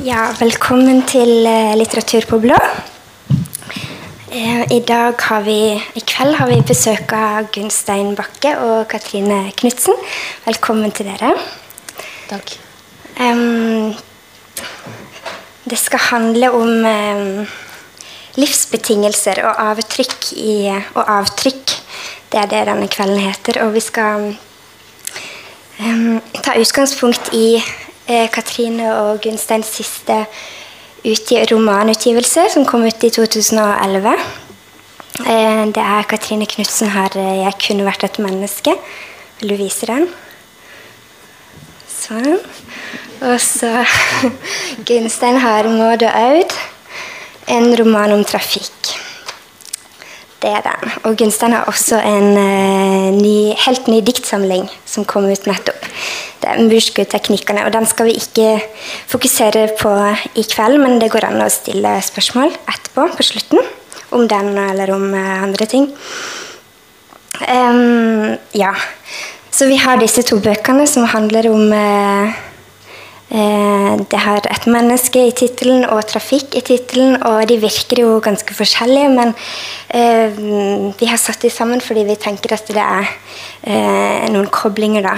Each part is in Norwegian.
Ja, velkommen til eh, Litteratur på blå. Eh, I dag har vi, i kveld har vi besøk av Gunstein Bakke og Katrine Knutsen. Velkommen til dere. Takk. Um, det skal handle om um, livsbetingelser og avtrykk i Og avtrykk. Det er det denne kvelden heter. Og vi skal um, ta utgangspunkt i Katrine og Gunsteins siste utgi romanutgivelse, som kom ut i 2011. Eh, det er Katrine Knutsen her, eh, 'Jeg kunne vært et menneske'. Vil du vise den? Sånn. Og så Gunstein har 'Maud og Aud', en roman om trafikk. Det er den. Og Gunstein har også en uh, ny, helt ny diktsamling som kom ut nettopp. Det er Murskoteknikkene, og den skal vi ikke fokusere på i kveld, men det går an å stille spørsmål etterpå, på slutten, om den eller om uh, andre ting. Um, ja. Så vi har disse to bøkene som handler om eh, Det har et menneske i tittelen og trafikk i tittelen, og de virker jo ganske forskjellige, men eh, vi har satt de sammen fordi vi tenker at det er eh, noen koblinger, da.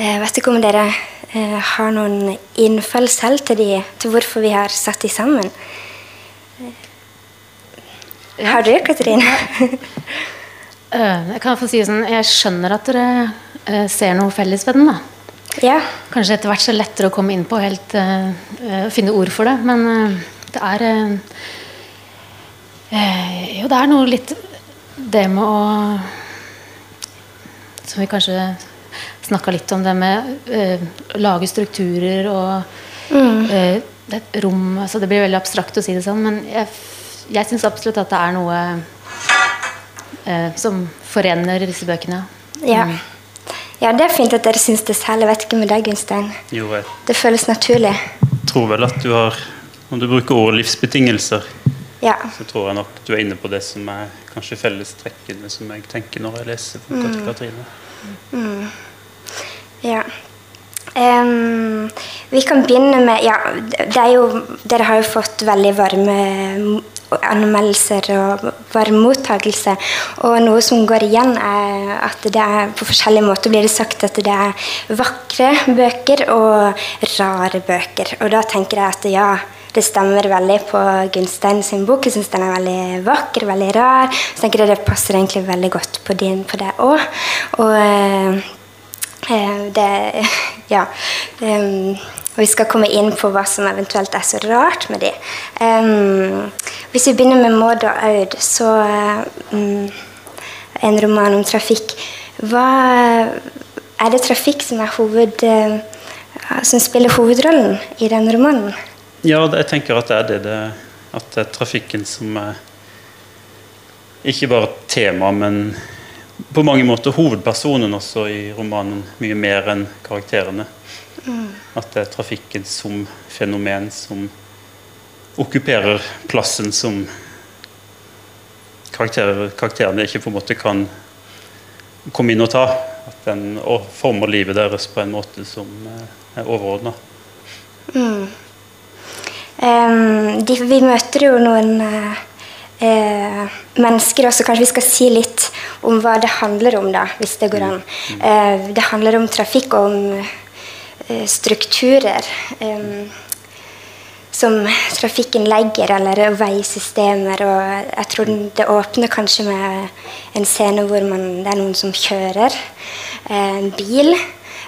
Jeg vet ikke om dere eh, har noen innfall selv til, de, til hvorfor vi har satt de sammen? Har du, Katrine? Eh, Jeg kan få si sånn, jeg skjønner at dere eh, ser noe felles ved den. da. Ja. Kanskje etter hvert så er lettere å komme inn på helt eh, eh, finne ord for det. Men uh, det er eh, Jo, det er noe litt det med å Som vi kanskje snakka litt om, det med å lage strukturer og mm. det et rom altså Det blir veldig abstrakt å si det sånn, men jeg, jeg syns absolutt at det er noe som forener disse bøkene. Ja. Ja, det er fint at dere syns det selv. Jeg vet ikke med deg, Gunstein. Jo, jeg Det føles naturlig. Jeg tror vel at du har Når du bruker ordet livsbetingelser, Ja. så tror jeg nok du er inne på det som er kanskje fellestrekkene som jeg tenker når jeg leser fra Kat- Katrine. ja. Um, vi kan begynne med Ja, det er jo Dere har jo fått veldig varme anmeldelser og varm mottakelse. Og noe som går igjen, er at det er på forskjellige måter blir det sagt at det er vakre bøker og rare bøker. Og da tenker jeg at ja, det stemmer veldig på Gunstein sin bok. Jeg syns den er veldig vakker, veldig rar. Så tenker jeg det passer egentlig veldig godt på din på det òg. Og eh, Eh, Det, ja. Em, og vi skal komme inn på hva som eventuelt er så rart med de. Em, hvis vi begynner med Maud og Aud, så mm, En roman om trafikk. Hva Er det trafikk som hoved... eh, som spiller hovedrollen i den romanen? Ja, jeg tenker at det er det, det At det er trafikken som er ikke bare tema, men på mange måter hovedpersonen også i romanen. Mye mer enn karakterene. At det er trafikken som fenomen som okkuperer plassen som karakterer, karakterene ikke på en måte kan komme inn og ta. At den former livet deres på en måte som eh, er overordna. Em, de, vi møter jo noen uh, uh, mennesker også. Kanskje vi skal si litt om hva det handler om, da, hvis det går an. Uh, det handler om trafikk og om strukturer. em, som trafikken legger, eller veisystemer. Og jeg tror det åpner kanskje med en scene hvor man, det er noen som kjører eh, en bil.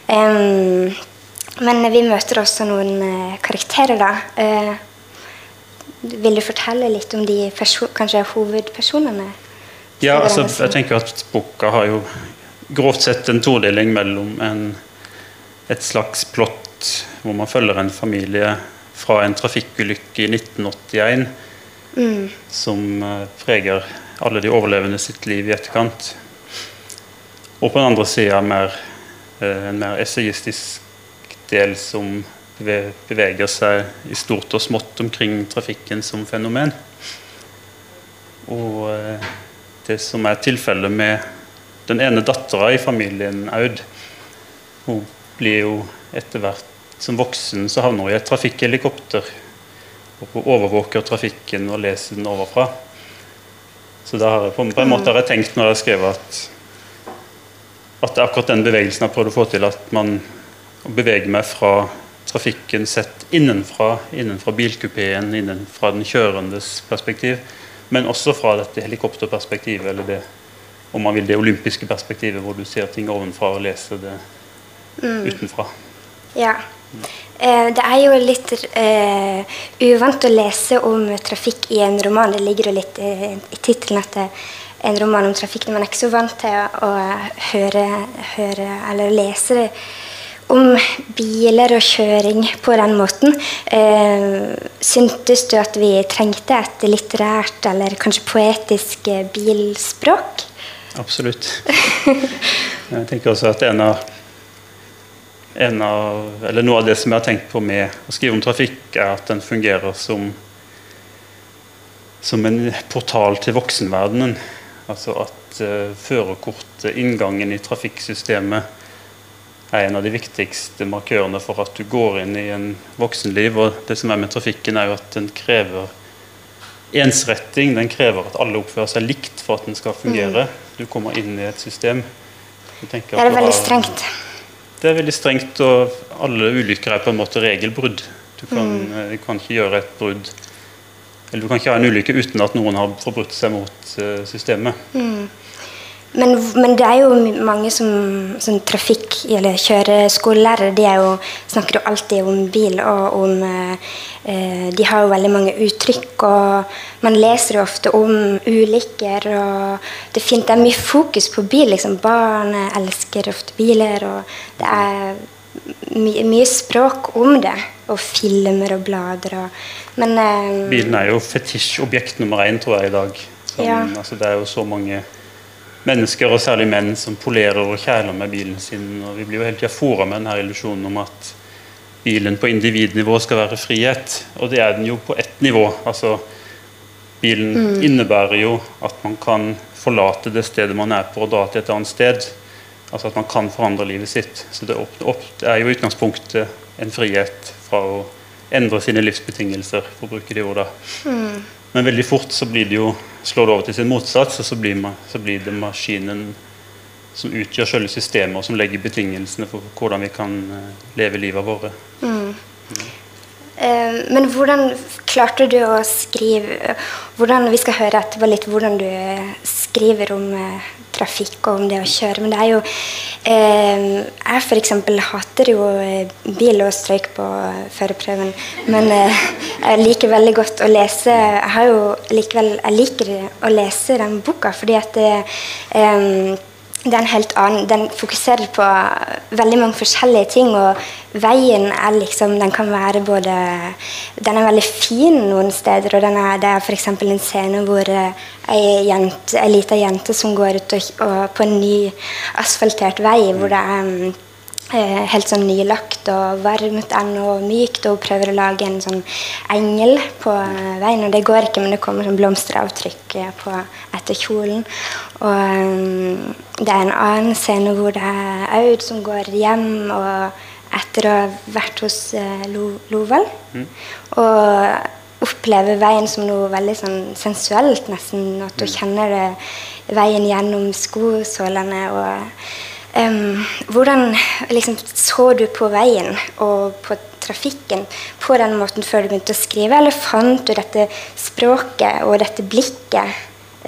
Um, men vi møter også noen eh, karakterer, da. Eh, vil du fortelle litt om de kanskje hovedpersonene? Ja, altså, jeg tenker at boka har jo grovt sett en todeling mellom en, et slags plott hvor man følger en familie fra en trafikkulykke i 1981 som eh, preger alle de overlevende sitt liv i etterkant. Og på den andre sida eh, en mer essayistisk del som beveger seg i stort og smått omkring trafikken som fenomen. Og eh, det som er tilfellet med den ene dattera i familien Aud Hun blir jo etter hvert som voksen så havner hun i et trafikkhelikopter og overvåker trafikken og leser den overfra. Så da har jeg på, en måte har jeg tenkt når jeg har skrevet at at det akkurat den bevegelsen jeg har prøvd å få til, at man beveger meg fra trafikken sett innenfra, innenfra bilkupeen, innenfra den kjørendes perspektiv, men også fra dette helikopterperspektivet, eller det, om man vil, det olympiske perspektivet, hvor du ser ting ovenfra og leser det mm. utenfra. Ja. Eh, det er jo litt uh, uvant å lese om trafikk i en roman. Det ligger jo litt eh, i tittelen at det er en roman om trafikk. Man er ikke så vant til å, høre, høre, eller lese om biler og kjøring på den måten. Uh, syntes du at vi trengte et litterært eller kanskje poetisk bilspråk? Absolutt. Jeg tenker også at en av av, eller Noe av det som jeg har tenkt på med å skrive om trafikk, er at den fungerer som, som en portal til voksenverdenen. Altså at uh, førerkortet, inngangen i trafikksystemet, er en av de viktigste markørene for at du går inn i en voksenliv. Og det som er med trafikken, er jo at den krever ensretting. Den krever at alle oppfører seg likt for at den skal fungere. Mm. Du kommer inn i et system. det er veldig strengt. Det er veldig strengt, og alle ulykker er på en måte regelbrudd. Du kan, mm. Eh, du kan ikke gjøre et brudd Eller du kan ikke ha en ulykke uten at noen har forbrutt seg mot uh, systemet. Mm. Men, men, det er jo mange som, som trafikk- eller kjøreskolelærere de jo, snakker jo alltid om bil og om eh, De har jo veldig mange uttrykk, og man leser jo ofte om ulykker. og Det, fint, det er mye fokus på bil. liksom Barn elsker ofte biler, og det er my, mye språk om det. Og filmer og blader. Og, men eh, Bilen er jo fetisjobjekt nummer én, tror jeg, i dag. Som, ja. altså, det er jo så mange mennesker, og særlig menn, som polerer og kjæler med bilen sin. og Vi blir jo hele tida fora med denne illusjonen om at bilen på individnivå skal være frihet. Og det er den jo på ett nivå. altså Bilen mm. innebærer jo at man kan forlate det stedet man er på, og dra til et annet sted. Altså at man kan forandre livet sitt. Så det, opp, opp, det er jo i utgangspunktet en frihet fra å endre sine livsbetingelser, for å bruke de ordene. Mm. Men veldig fort så blir det jo, slår det over til sin motsats, og så blir, man, så blir det maskinen som utgjør selve systemet, og som legger betingelsene for hvordan vi kan eh, leve livet våre. Mm. Uh, men hvordan klarte du å skrive hvordan, Vi skal høre etterpå litt hvordan du skriver om uh, trafikk og om det å kjøre. Men det er jo eh, Jeg f.eks. hater jo eh, bil og strøyk på førerprøven. Men eh, jeg liker veldig godt å lese Jeg har jo likevel Jeg liker å lese den boka fordi at det eh, det en helt annen Den fokuserer på veldig mange forskjellige ting. Og veien er liksom Den kan være både Den er veldig fin noen steder. Og er, det er f.eks. en scene hvor ei, jente, ei lita jente som går ut og, og, på en ny asfaltert vei, hvor det er eh, helt sånn nylagt og varmt og mykt, og hun prøver å lage en sånn engel på veien. Og det går ikke, men det kommer sånn blomsteravtrykk eh, på etter kjolen. Og um, det er en annen scene hvor det er Aud som går hjem og etter å ha vært hos Lo Lovald. Mm. Og opplever veien som noe veldig sånn sensuelt, nesten. At hun mm. kjenner det, veien gjennom skosålene. og Um, hvordan liksom, så du på veien og på trafikken på den måten før du begynte å skrive, eller fant du dette språket og dette blikket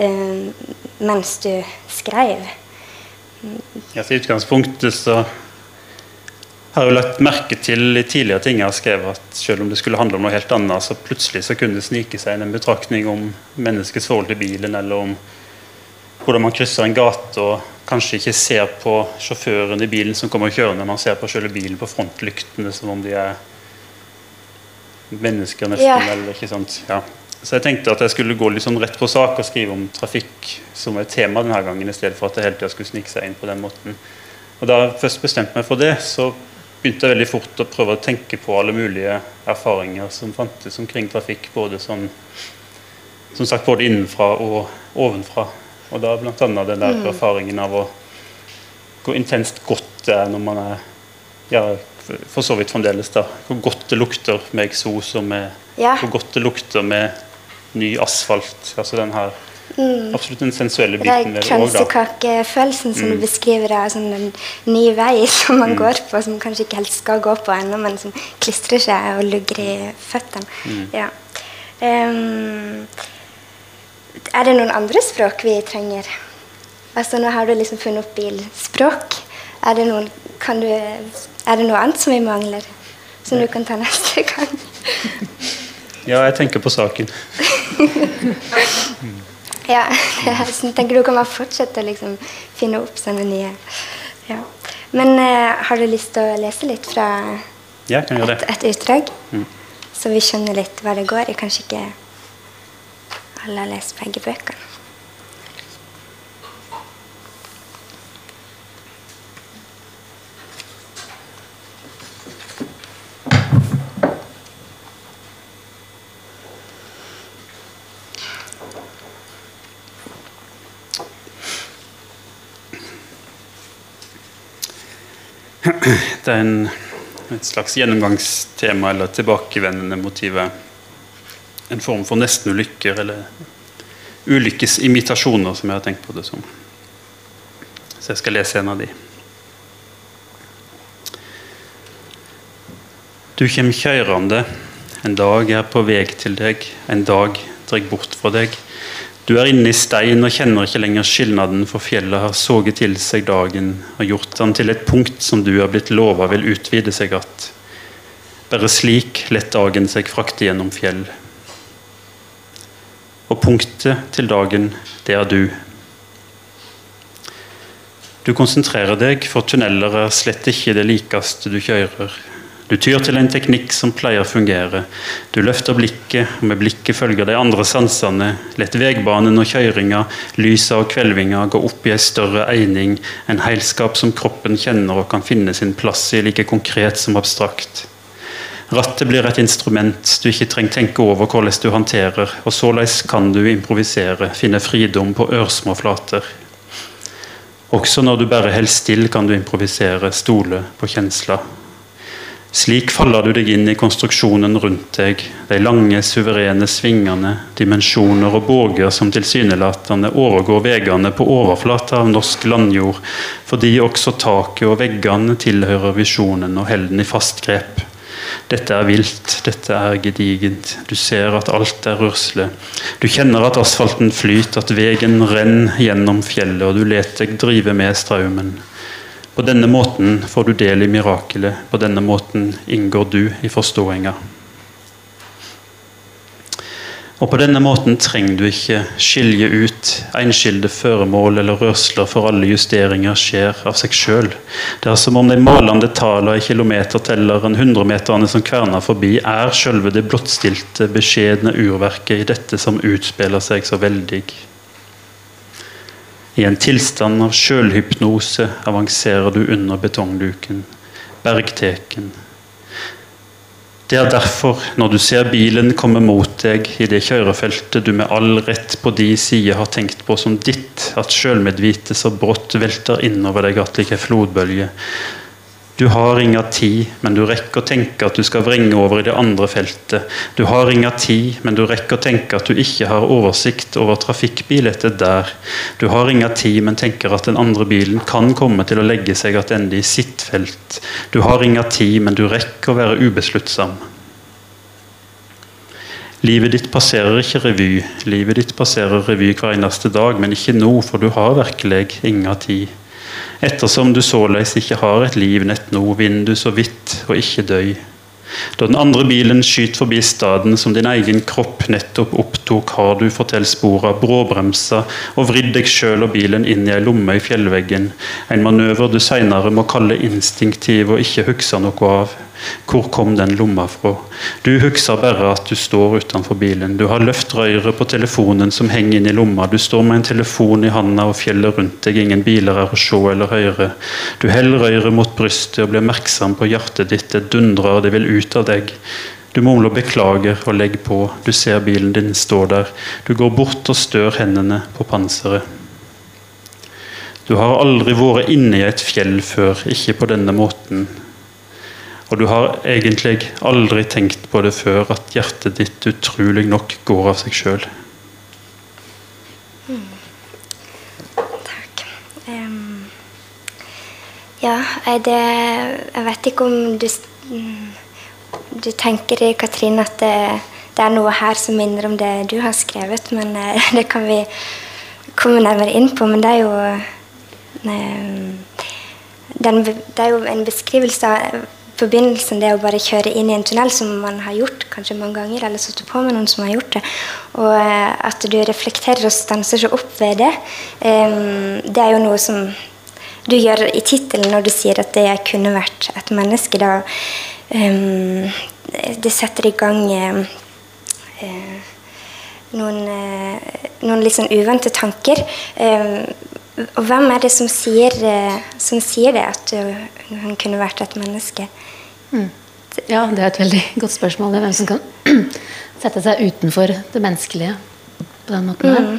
um, mens du skrev? Ja, I utgangspunktet så har jeg lagt merke til i tidligere ting jeg har skrevet, at selv om det skulle handle om noe helt annet, så plutselig så kunne det snike seg inn en betraktning om menneskets forhold til bilen, eller om hvordan man krysser en gate og kanskje ikke ser på sjåføren i bilen som kommer kjørende, man ser på selve bilen på frontlyktene som om de er mennesker, nesten. Ja. eller ikke sant, ja. Så jeg tenkte at jeg skulle gå litt sånn rett på sak og skrive om trafikk som et tema denne gangen, i stedet for at det hele tida skulle snike seg inn på den måten. Og Da jeg først bestemte meg for det, så begynte jeg veldig fort å prøve å tenke på alle mulige erfaringer som fantes omkring trafikk. Både sånn, som sagt, både innenfra og ovenfra. Og da bl.a. den der mm. erfaringen av å gå intenst godt når man er ja, for så vidt fremdeles, da. Hvor godt det lukter med eksos og med Ja. Hvor godt det lukter med ny asfalt. Altså den her Absolutt den sensuelle er biten ved det òg, da. kransekakefølelsen som du beskriver av sånn en ny vei som man går på, som kanskje ikke helt skal gå på ennå, men som klistrer seg og lugger i føttene. Ja. Ehm, er det noen andre språk vi trenger? Altså Nå har du liksom funnet opp bilspråk. Er det, noen, kan du, er det noe annet som vi mangler? Som du kan ta neste gang? Ja, jeg tenker på saken. Ja, jeg tenker du kan bare fortsette å liksom finne opp sånne nye ja. Men uh, har du lyst til å lese litt fra Ja, et, et utdrag? Så vi skjønner litt hva det går i. Kanskje ikke alle har lest begge bøkene. Det er en, et slags gjennomgangstema eller tilbakevendende motiv. En form for nestenulykker eller ulykkesimitasjoner, som jeg har tenkt på det som. Så jeg skal lese en av de. Du kjem kjørende, en dag er på veg til deg, en dag dreg bort fra deg. Du er inne i stein og kjenner ikke lenger skilnaden, for fjellet har soget til seg dagen og gjort den til et punkt som du er blitt lova vil utvide seg att. Bare slik lett dagen seg frakte gjennom fjell. Og punktet til dagen, det er du. Du konsentrerer deg, for tunneler er slett ikke det likeste du kjører. Du tyr til en teknikk som pleier å fungere. Du løfter blikket, og med blikket følger de andre sansene. Lett vegbanen og kjøringa, lysa og kvelvinga gå opp i ei større eining, en heilskap som kroppen kjenner og kan finne sin plass i, like konkret som abstrakt. Rattet blir et instrument du ikke trenger tenke over hvordan du håndterer, og såleis kan du improvisere, finne fridom på ørsmå flater. Også når du bare holder stille, kan du improvisere, stole på kjensla. Slik faller du deg inn i konstruksjonen rundt deg, de lange, suverene svingene, dimensjoner og båger som tilsynelatende overgår veiene på overflata av norsk landjord, fordi også taket og veggene tilhører visjonen og holder den i fast grep. Dette er vilt, dette er gedigent. Du ser at alt er rørsle. Du kjenner at asfalten flyter, at veien renner gjennom fjellet, og du let deg drive med strømmen. På denne måten får du del i mirakelet. På denne måten inngår du i forståinga. Og på denne måten trenger du ikke skilje ut enskilde føremål eller rørsler, for alle justeringer skjer av seg sjøl. Det er som om de malende tallene i kilometertelleren, hundremeterne som kverner forbi, er sjølve det blottstilte, beskjedne urverket i dette som utspiller seg så veldig. I en tilstand av sjølhypnose avanserer du under betongduken, bergteken. Det er derfor, når du ser bilen komme mot deg i det kjørefeltet du med all rett på de side har tenkt på som ditt, at sjølmedvite så brått velter innover deg att like flodbølge. Du har inga tid, men du rekker å tenke at du skal vrenge over i det andre feltet. Du har inga tid, men du rekker å tenke at du ikke har oversikt over trafikkbillettet der. Du har inga tid, men tenker at den andre bilen kan komme til å legge seg tilbake i sitt felt. Du har inga tid, men du rekker å være ubesluttsom. Livet ditt passerer ikke revy. Livet ditt passerer revy hver eneste dag, men ikke nå, for du har virkelig inga tid. Ettersom du såleis ikke har et liv nett nå, vinner du så vidt og ikke døy. Da den andre bilen skyter forbi staden som din egen kropp nettopp opptok, har du fortell spora, bråbremsa og vridd deg sjøl og bilen inn i ei lomme i fjellveggen, en manøver du seinere må kalle instinktiv og ikke husker noe av. Hvor kom den lomma fra? Du husker bare at du står utenfor bilen. Du har løft røret på telefonen som henger inn i lomma. Du står med en telefon i handa og fjellet rundt deg. Ingen biler er å se eller høre. Du holder røret mot brystet og blir merksom på hjertet ditt. Det dundrer, det vil ut av deg. Du mumler 'beklager' og legger på. Du ser bilen din stå der. Du går bort og stør hendene på panseret. Du har aldri vært inne i et fjell før, ikke på denne måten. Og du har egentlig aldri tenkt på det før, at hjertet ditt utrolig nok går av seg sjøl. Takk. Um, ja, det Jeg vet ikke om du, mm, du tenker, Katrine, at det, det er noe her som minner om det du har skrevet, men eh, det kan vi komme nærmere inn på. Men det er jo um, den, Det er jo en beskrivelse av forbindelsen det å bare kjøre inn i en tunnel, som man har gjort kanskje mange ganger, eller sittet på med noen som har gjort det. Og eh, at du reflekterer og stanser så opp ved det, em, det er jo noe som du gjør i tittelen når du sier at det jeg kunne vært et menneske. Da em, Det setter i gang eh, noen, eh, noen litt sånn uvante tanker. Eh, og hvem er det som sier, eh, som sier det, at hun kunne vært et menneske? Ja, det er et veldig godt spørsmål. Det er hvem som kan sette seg utenfor det menneskelige på den måten her.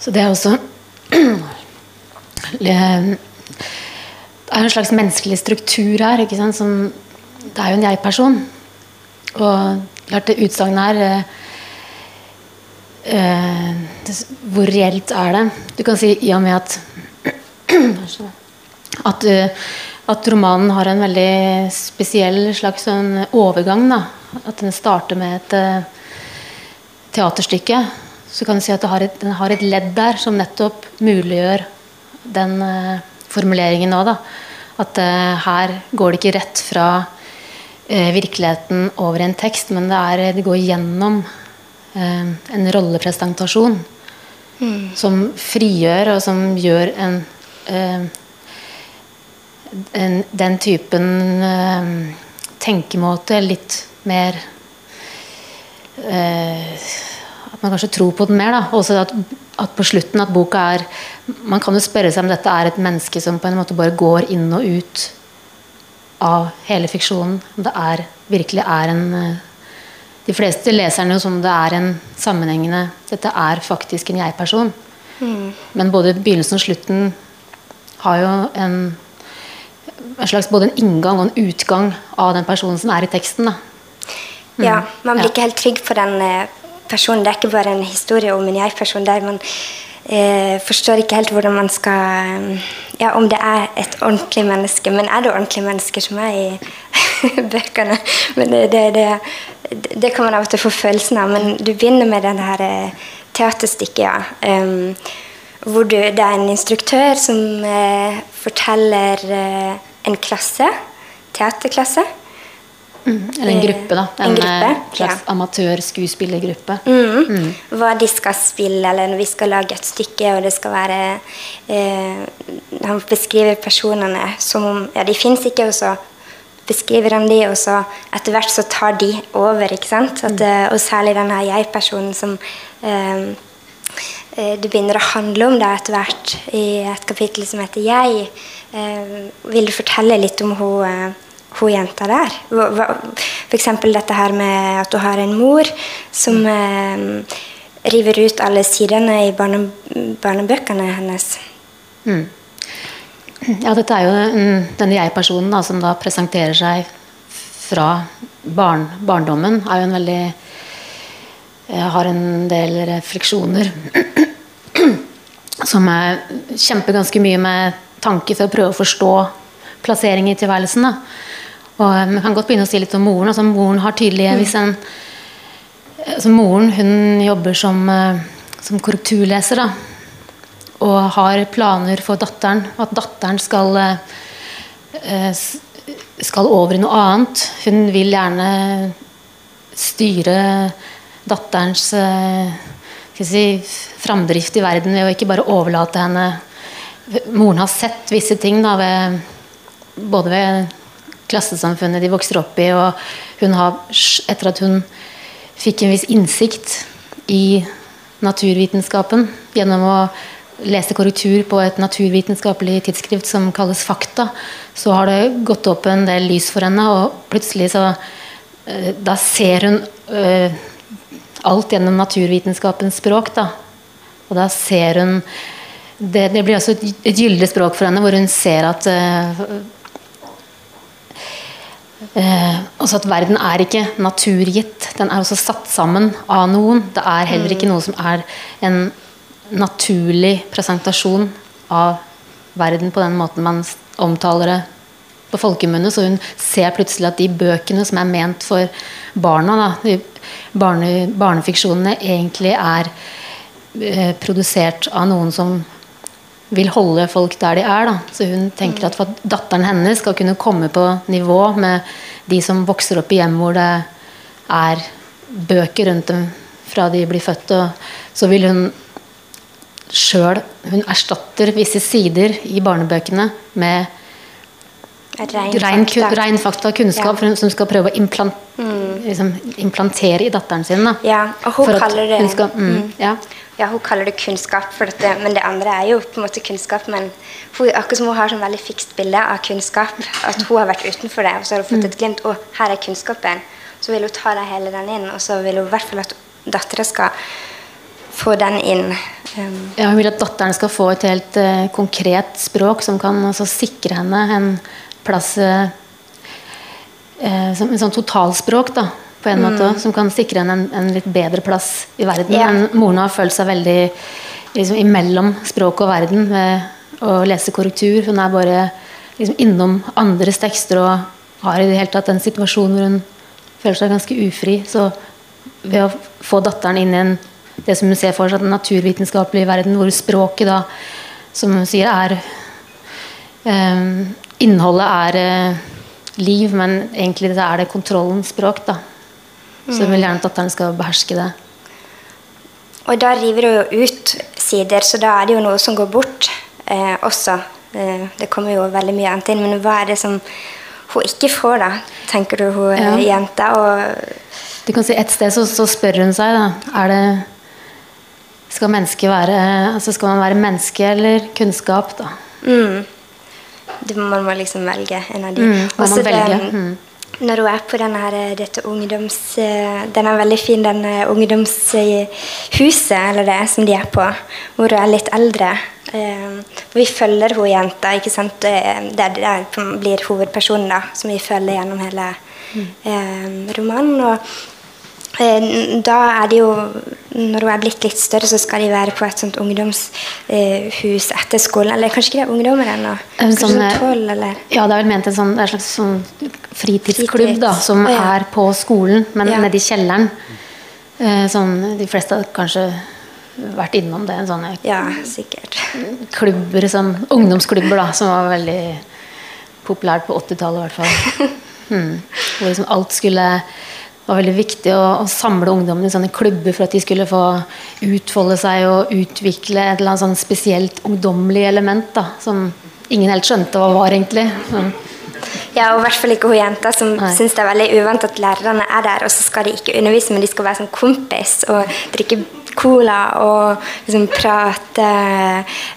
Så det er også Det er en slags menneskelig struktur her. Ikke sant? Som, det er jo en jeg-person. Og klart det utsagnet her eh, eh, det- Hvor reelt er det? Du kan si i og med at at, eh, at romanen har en veldig spesiell slags sånn overgang. Da. At den starter med et uh, teaterstykke. Så kan du si at det har et, den har et ledd der som nettopp muliggjør den uh, formuleringen nå. Da. At uh, her går det ikke rett fra virkeligheten over i en tekst, men det, er, det går gjennom en rollepresentasjon som frigjør, og som gjør en, eh, en den typen eh, tenkemåte litt mer eh, At man kanskje tror på den mer. Da. Også at, at på slutten at boka er Man kan jo spørre seg om dette er et menneske som på en måte bare går inn og ut av hele fiksjonen. Om det er, virkelig er en eh, De fleste leser den jo som det er en sammenhengende Dette er faktisk en jeg-person. Men både begynnelsen og slutten har jo en, en slags både en inngang og en utgang av den personen som er i teksten. Da. Ja, man blir Ja. ikke helt trygg på den eh, personen. Det er ikke bare en historie om en jeg-person der man eh, forstår ikke helt hvordan man skal eh, Ja, om det er et ordentlig menneske. Men er det ordentlige mennesker som er i bøkene? Men det, det, det, det kan man av og til få følelsen av. Men du begynner med det her eh, teaterstykket, ja. em, hvor du, det er en instruktør som eh, forteller eh, en klasse, teaterklasse, Eller en gruppe, da. En En, gruppe, eh, slags ja. amatørskuespillergruppe. Mm. Hva de skal spille, eller når vi skal lage et stykke, og det skal være eh, Han beskriver personene som om Ja, de fins ikke, og så beskriver han de, og så etter hvert så tar de over, ikke sant? At, eh, og særlig denne jeg-personen som eh, eh, det begynner å handle om det etter hvert i et kapittel som heter 'Jeg'. Eh, vil du fortelle litt om hun, eh, hun jenta der? Eksempel dette her med at du har en mor som eh, river ut alle sidene i barne, barnebøkene hennes. Mm. Ja, dette er jo mm, denne jeg-personen som da presenterer seg fra barn, barndommen, er jo en veldig Jeg har en del refleksjoner som er, kjemper ganske mye med tanke for å prøve å forstå plassering i tilværelsen. Da. Og jeg kan godt begynne å si litt om moren. Altså, moren har tydeligvis en altså, Moren hun jobber som, eh, som korrekturleser. da og har planer for datteren. At datteren skal, eh, skal over i noe annet. Hun vil gjerne styre datterens eh, si, framdrift i verden ved å ikke bare overlate henne. Moren har sett visse ting da, ved, både ved klassesamfunnet de vokser opp i, og hun har, etter at hun fikk en viss innsikt i naturvitenskapen gjennom å lese korrektur på et naturvitenskapelig tidsskrift som kalles Fakta, så har det gått opp en del lys for henne, og plutselig så eh, Da ser hun eh, alt gjennom naturvitenskapens språk, da. Og da ser hun Det, det blir altså et, et gyldig språk for henne, hvor hun ser at uh, også at verden er ikke naturgitt. Den er også satt sammen av noen. Det er heller ikke noe som er en naturlig presentasjon av verden på den måten man omtaler det på folkemunne. Så hun ser plutselig at de bøkene som er ment for barna, da, de barne, barnefiksjonene, egentlig er eh, produsert av noen som vil holde folk der de er. Da. Så hun tenker at for at datteren hennes skal kunne komme på nivå med de som vokser opp i hjem hvor det er bøker rundt dem fra de blir født, og så vil hun sjøl Hun erstatter visse sider i barnebøkene med Rein rein, fakta. og kunnskap Ja. som skal prøve å implan liksom, implantere i datteren sin. Da. Ja, og hun kaller det hun skal, mm, mm. ja. Ja, hun kaller det kunnskap, dette, men det andre er jo på en måte kunnskap. Men hun, akkurat som hun har sånn veldig fikst bilde av kunnskap, at hun har vært utenfor det, og så har hun fått et glimt å, her er kunnskapen. Så vil hun ta det hele den inn, og så vil hun i hvert fall at dattera skal få den inn. Um, Ja, hun vil at datteren skal få et helt uh, konkret språk som kan altså, sikre henne en plass eh, eh, som en sånn totalspråk, da, på en måte, som kan sikre henne en, en litt bedre plass i verden. Yeah. Men moren har følt seg veldig liksom, imellom språk og verden ved å lese korrektur. Hun er bare liksom, innom andres tekster og har i det hele tatt en situasjon hvor hun føler seg ganske ufri. Så ved å få datteren inn i en, det som hun ser for seg, den naturvitenskapelige verden, hvor språket da, som hun sier, er eh, Innholdet er eh, liv, men egentlig så er det kontrollens språk. da. Så hun vil gjerne at datteren skal beherske det. og da river hun jo ut sider, så da er det jo noe som går bort eh, også. Eh, det kommer jo veldig mye annet inn, men hva er det som hun ikke får, da? Tenker du hun ja. jenta? Og Du kan si Et sted så, så spør hun seg da, er det skal, mennesket være, altså skal man være menneske eller kunnskap. da? mm, det, man må liksom velge en av de. Mm, Også den, mm. Når hun er på denne her, dette ungdoms... eh, Den er veldig fin, den eh, ungdomshuset, eller det, som de er på, hvor hun er litt eldre. Eh, Vi følger hun jenta, ikke sant? Eh, Det, er- det er- blir hovedpersonen da, som vi følger gjennom hele eh, romanen. og Eh, Da er de jo, når hun er blitt litt større, så skal de være på et sånt ungdomshus etter skolen. Eller kanskje ikke det er ungdommer ennå? Kanskje sånn, sånn eller? Ja, det er vel ment en sånn, en slags sånn fritidsklubb da, som oh, ja. er på skolen, men Ja. nede i kjelleren. Eh, sånn, de fleste har kanskje vært innom det. En sånn Ja, sikkert. klubber, sånn, ungdomsklubber da, som var veldig populært på 80-tallet i hvert fall. Mm. Hvor liksom alt skulle det var veldig viktig å, å samle ungdommene i sånne klubber for at de skulle få utfolde seg og utvikle et eller annet sånn spesielt ungdommelig element da, som ingen helt skjønte hva var egentlig. Sånn. Ja, og i hvert fall ikke hun jenta som syns det er veldig uvant at lærerne er der, og så skal de ikke undervise, men de skal være sånn kompis og drikke cola og liksom prate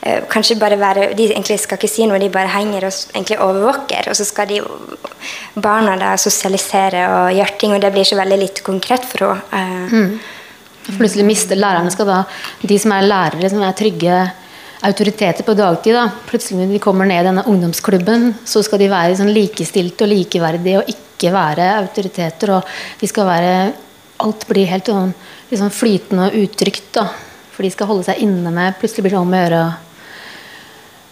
eh, Kanskje bare være De egentlig skal ikke si noe, de bare henger og egentlig overvåker, og så skal de barna da sosialisere og gjøre ting, og det blir så veldig lite konkret for henne. Mm. Plutselig mister lærerne skal da De som er lærere, som er trygge autoriteter på dagtid, da, plutselig når de kommer ned i denne ungdomsklubben, så skal de være sånn likestilte og likeverdige og ikke være autoriteter. og de skal være Alt blir helt sånn, sånn flytende og utrygt. da, For de skal holde seg inne med Plutselig blir det om å gjøre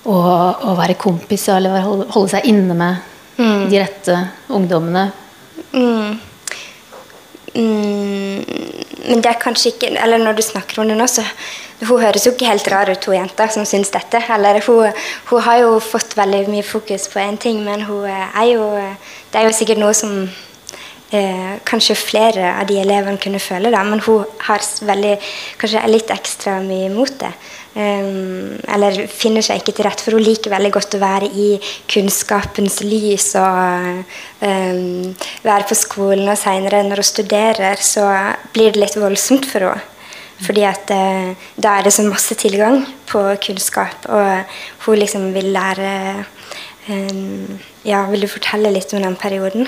å, være kompis eller holde, holde seg inne med de rette ungdommene. Mm. Mm, men det er kanskje ikke Eller når du snakker om det nå, så Hun høres jo ikke helt rar ut, hun jenta som syns dette. Eller hun, hun har jo fått veldig mye fokus på én ting, men hun er jo Det er jo sikkert noe som eh, kanskje flere av de elevene kunne føle, det. men hun har veldig, kanskje litt ekstra mye imot det. Um, eller finner seg ikke til rette, for hun liker veldig godt å være i kunnskapens lys og um, være på skolen, og seinere når hun studerer, så blir det litt voldsomt for henne. Fordi at eh, da er det så masse tilgang på kunnskap, og hun liksom vil lære um, Ja, vil du fortelle litt om den perioden?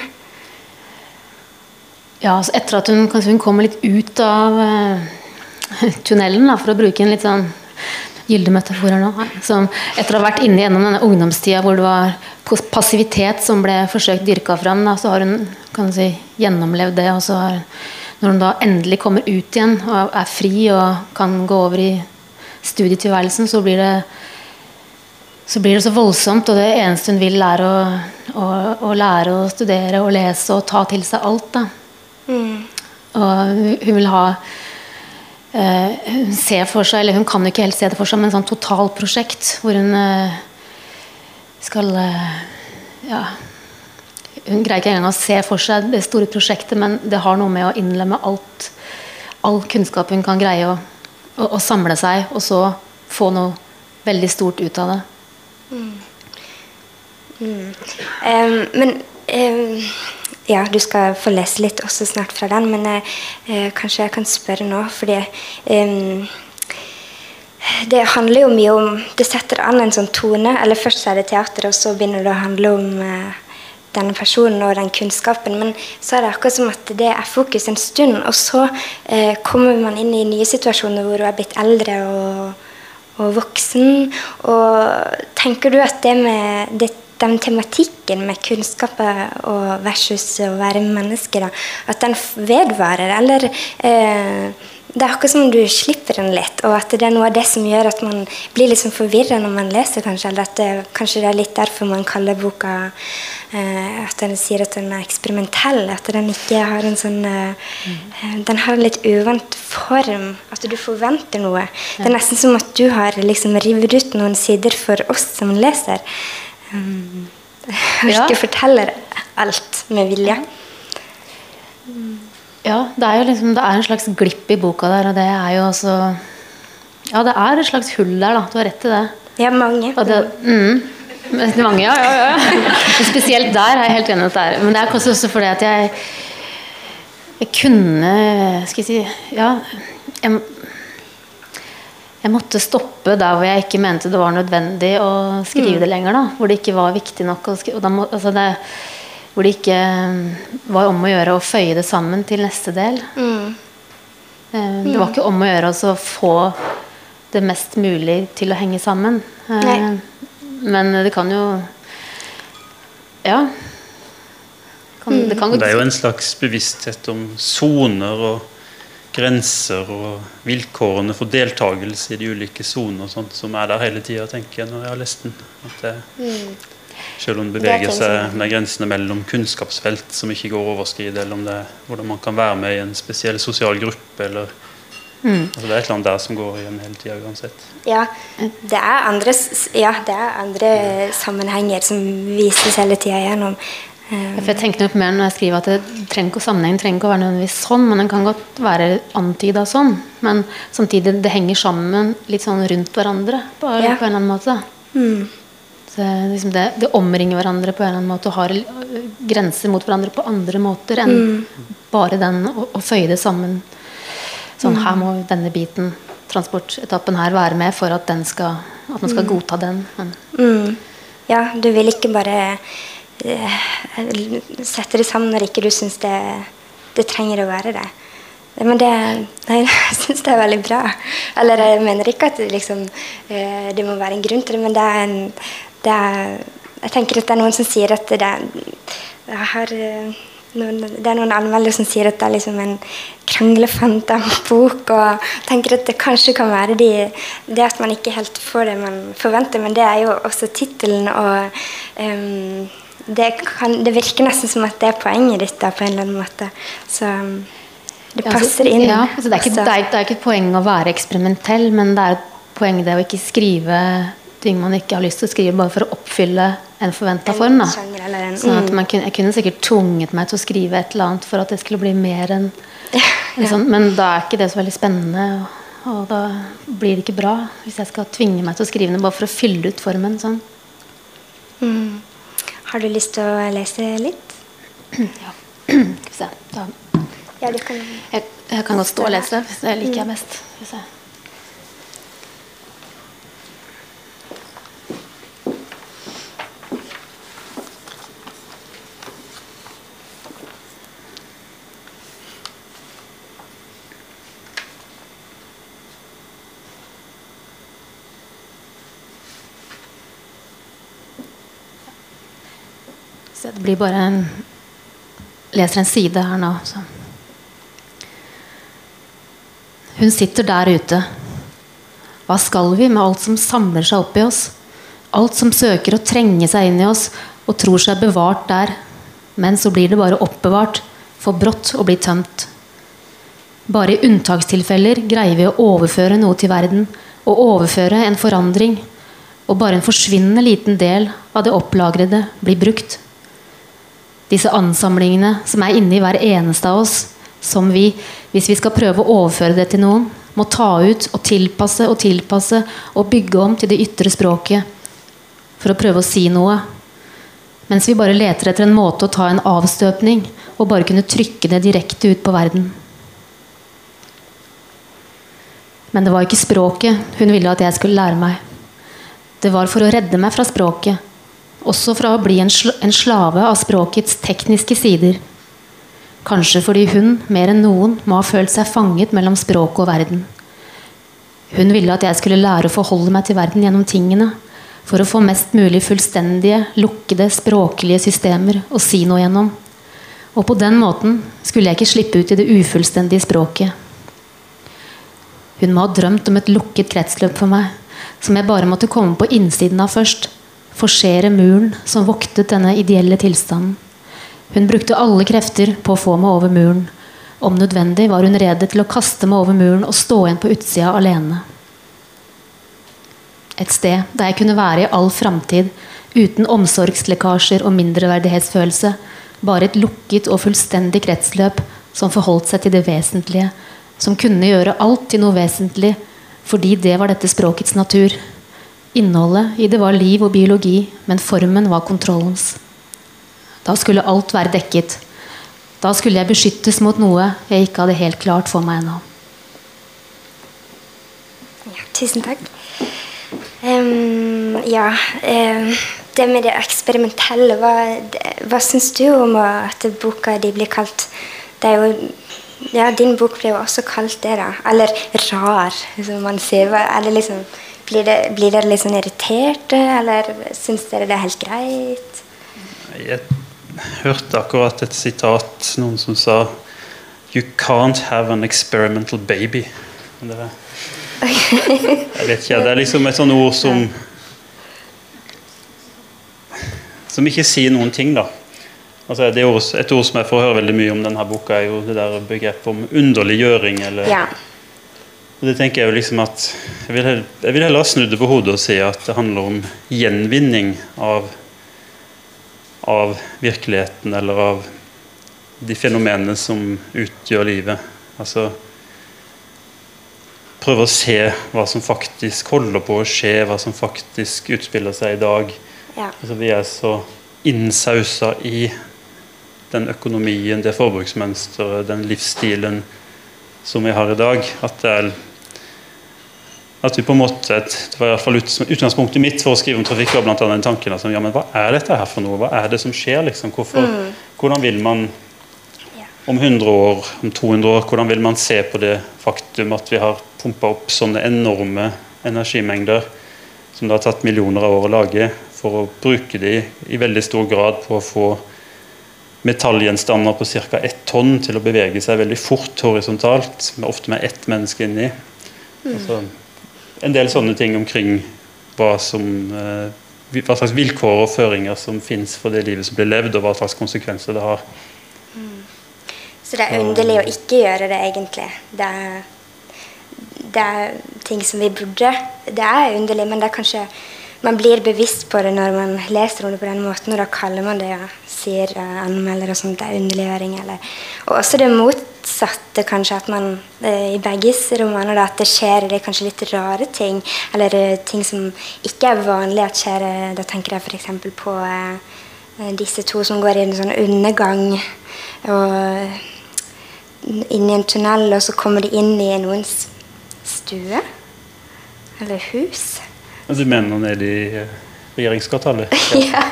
Ja, altså etter at hun, hun kommer litt ut av uh, tunnelen, da, for å bruke en litt sånn gyldemetafor her nå. Som etter å ha vært inne gjennom denne ungdomstida hvor det var passivitet som ble forsøkt dyrka fram, da, så har hun kan si, gjennomlevd det. Og så har, når hun da endelig kommer ut igjen og er fri og kan gå over i studietilværelsen, så blir det så blir det så voldsomt, og det eneste hun vil, er å, å, å lære å studere og lese og ta til seg alt. da. Mm. Og hun vil ha eh, Hun ser for seg, eller hun kan ikke helt se det for seg, men et sånt totalprosjekt hvor hun eh, skal eh, Ja. Hun greier ikke engang å se for seg det store prosjektet, men det har noe med å innlemme alt, all kunnskap hun kan greie å, å, å samle seg, og så få noe veldig stort ut av det. Mm. Mm. Um, men um ja, du skal få lese litt også snart fra den, men eh, eh kanskje jeg kan spørre nå, fordi eh, det handler jo mye om Det setter an en sånn tone. Eller først er det teater, og så begynner det å handle om eh, denne personen og den kunnskapen. Men så er det akkurat som at det er fokus en stund, og så eh, kommer man inn i nye situasjoner hvor du er blitt eldre og, og voksen. Og tenker du at det med det den tematikken med kunnskap versus å være menneske, da, at den vedvarer? Eller eh, det er akkurat som du slipper den litt, og at det er noe av det som gjør at man blir liksom forvirra når man leser, kanskje. Eller at det, kanskje det er litt derfor man kaller boka eh, At den sier at den er eksperimentell. At den ikke har en sånn eh, mm. Den har en litt uvant form. At du forventer noe. Det er nesten som at du har liksom revet ut noen sider for oss som leser. Um, ja. ikke forteller alt med vilje. Ja, det er jo liksom Det er en slags glipp i boka der, og det er jo også Ja, det er et slags hull der, da. Du har rett i det. Ja, mange. Det, mm, mange, ja, ja, ja. Spesielt der er jeg helt enig det er Men det er kanskje også fordi at jeg jeg kunne Skal jeg si Ja. Jeg, jeg måtte stoppe der hvor jeg ikke mente det var nødvendig å skrive mm. det lenger. da, Hvor det ikke var viktig nok å skrive, må, altså det, Hvor det ikke mm, var om å gjøre å føye det sammen til neste del. Mm. Eh, det var mm. ikke om å gjøre å få det mest mulig til å henge sammen. Eh, Nei. Men det kan jo Ja. Kan, mm. det, kan det er jo en slags bevissthet om soner og grenser og vilkårene for deltakelse i de ulike soner som er der hele tida, tenker jeg når jeg har lest den. Det, mm. Selv om det beveger seg med grensene mellom kunnskapsfelt som ikke går overskride, eller om det hvordan man kan være med i en spesiell sosial gruppe, eller mm. altså Det er et eller annet der som går igjen hele tida uansett. Ja, det er andre, ja, det er andre sammenhenger som vises hele tida gjennom. For jeg tenker nok mer når jeg skriver at det trenger ikke, Sammenhengen trenger ikke å være nødvendigvis sånn, men den kan godt være antyda sånn. Men samtidig det henger sammen litt sånn rundt hverandre på, ja. på en eller annen måte. Mm. Så liksom det, det, omringer hverandre på en eller annen måte og har grenser mot hverandre på andre måter enn mm. bare den å, å, føye det sammen. Sånn, mm. Her må denne biten, transportetappen her, være med for at, den skal, at man skal mm. godta den. Men. Mm. Ja, du vil ikke bare sette det sammen når ikke du syns det, det, trenger å være det. Men det, nei, jeg syns det er veldig bra. Eller jeg mener ikke at det, liksom, eh, det må være en grunn til det, men det er en det er, Jeg tenker at det er noen som sier at det, jeg har eh, noen, det er noen anmeldere som sier at det er liksom en kranglefant av bok. Og tenker at det kanskje kan være de, det at man ikke helt får det man forventer. Men det er jo også tittelen og um, det, kan, det, virker nesten som at det er poenget ditt da, på en eller annen måte. Så um, det passer inn. Ja, altså det, er ikke, det, er, det, er, ikke, et poeng å være eksperimentell, men det er et poeng det å ikke skrive ting man ikke har lyst til å skrive bare for å oppfylle en forventa form. En, sånn at mm. kunne, jeg kunne sikkert tvunget meg til å skrive et eller annet for at det skulle bli mer enn liksom, Men da er ikke det så veldig spennende. Og, og, da blir det ikke bra hvis jeg skal tvinge meg til å skrive det bare for å fylle ut formen. Sånn. Mm. Har du lyst til å lese litt? Ja. Skal vi se. Da. Ja, kan... Jeg, jeg, kan godt stå og lese. Det liker jeg best. Skal vi se. Blir bare en Leser en side her nå. Så. Hun sitter der ute. Hva skal vi med alt som samler seg opp i oss? Alt som søker å trenge seg inn i oss og tror seg bevart der. Men så blir det bare oppbevart, for brått å bli tømt. Bare i unntakstilfeller greier vi å overføre noe til verden. Å overføre en forandring. Og bare en forsvinnende liten del av det opplagrede blir brukt. Disse ansamlingene som er inni hver eneste av oss, som vi, hvis vi skal prøve å overføre det til noen, må ta ut og tilpasse og tilpasse og bygge om til det ytre språket for å prøve å si noe. Mens vi bare leter etter en måte å ta en avstøpning og bare kunne trykke det direkte ut på verden. Men det var ikke språket hun ville at jeg skulle lære meg. Det var for å redde meg fra språket. Også fra å bli en, slave av språkets tekniske sider. Kanskje fordi hun, mer enn noen, må ha følt seg fanget mellom språket og verden. Hun ville at jeg skulle lære å forholde meg til verden gjennom tingene. For å få mest mulig fullstendige, lukkede, språklige systemer å si noe gjennom. Og på den måten skulle jeg ikke slippe ut i det ufullstendige språket. Hun må ha drømt om et lukket kretsløp for meg, som jeg bare måtte komme på innsiden av først. Forsere muren som voktet denne ideelle tilstanden. Hun brukte alle krefter på å få meg over muren. Om nødvendig var hun rede til å kaste meg over muren og stå igjen på utsida alene. Et sted der jeg kunne være i all framtid, uten omsorgslekkasjer og mindreverdighetsfølelse. Bare et lukket og fullstendig kretsløp som forholdt seg til det vesentlige. Som kunne gjøre alt til noe vesentlig, fordi det var dette språkets natur. Innholdet i det var liv og biologi, men formen var kontrollens. Da skulle alt være dekket. Da skulle jeg beskyttes mot noe jeg ikke hadde helt klart for meg ennå. Ja, tusen takk. Um, ja, um, det med det eksperimentelle, hva, hva syns du om at boka di blir kalt Det er jo ja, Din bok ble jo også kalt det, da. Eller rar, som man sier. Er det liksom, blir, det, blir dere sånn irriterte, eller syns dere det er helt greit? Jeg hørte akkurat et sitat, noen som sa You can't have an experimental baby. Det, jeg vet ikke, det er liksom et sånt ord som Som ikke sier noen ting, da. Altså et ord som jeg får høre veldig mye om denne boka, er jo det der begrepet om underliggjøring. Eller, ja. Og det tenker Jeg jo liksom at jeg vil, heller, jeg vil heller snu det på hodet og si at det handler om gjenvinning av, av virkeligheten, eller av de fenomenene som utgjør livet. Altså prøve å se hva som faktisk holder på å skje, hva som faktisk utspiller seg i dag. Ja. Altså, vi er så innsausa i den økonomien, det forbruksmønsteret, den livsstilen som vi har i dag. At det er at vi på en måte, Det var i hvert fall utgangspunktet mitt for å skrive om trafikk. var blant annet den tanken altså, ja, men Hva er dette her for noe? Hva er det som skjer? liksom? Hvorfor, Mm. Hvordan vil man om 100 år, om 200 år, hvordan vil man se på det faktum at vi har pumpa opp sånne enorme energimengder som det har tatt millioner av år å lage, for å bruke de i veldig stor grad på å få metallgjenstander på ca. ett tonn til å bevege seg veldig fort horisontalt, ofte med ett menneske inni. Altså, en del sånne ting omkring hva, som, eh, hva slags vilkår og føringer som fins for det livet som blir levd, og hva slags konsekvenser det har. Så det er underlig å ikke gjøre det, egentlig. Det er, det er ting som vi burde. Det er underlig, men det er kanskje man blir bevisst på det når man leser om det på den måten, og da kaller man det ja, sier uh, og sånt, det er underliggjøring. Eller. Og også det motsatte, kanskje, at man uh, i begge romaner da, at det skjer det kanskje litt rare ting, eller uh, ting som ikke er vanlig at skjer. Da tenker jeg f.eks. på disse to som går i en sånn undergang. og inn i en tunnel, og så kommer de inn i noens stue. Eller hus. Du mener er i eh, regjeringskvartalet? ja.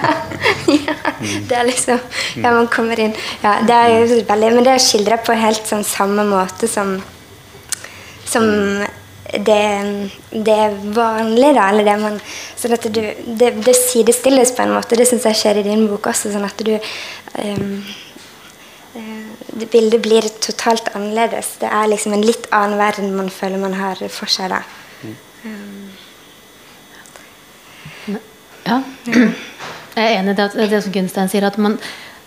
ja. Det er liksom Ja, man kommer inn ja, det er jo veldig, Men det er skildra på helt sånn samme måte som Som det, det er vanlig, da. Eller det man Sånn at du Det, det sidestilles på en måte. Det syns jeg skjer i din bok også. Sånn at du um, Bildet blir totalt annerledes. Det er liksom en litt annen verden man føler man har for seg da. Um. Ja. Jeg er enig i det, det som Gunstein sier, at man,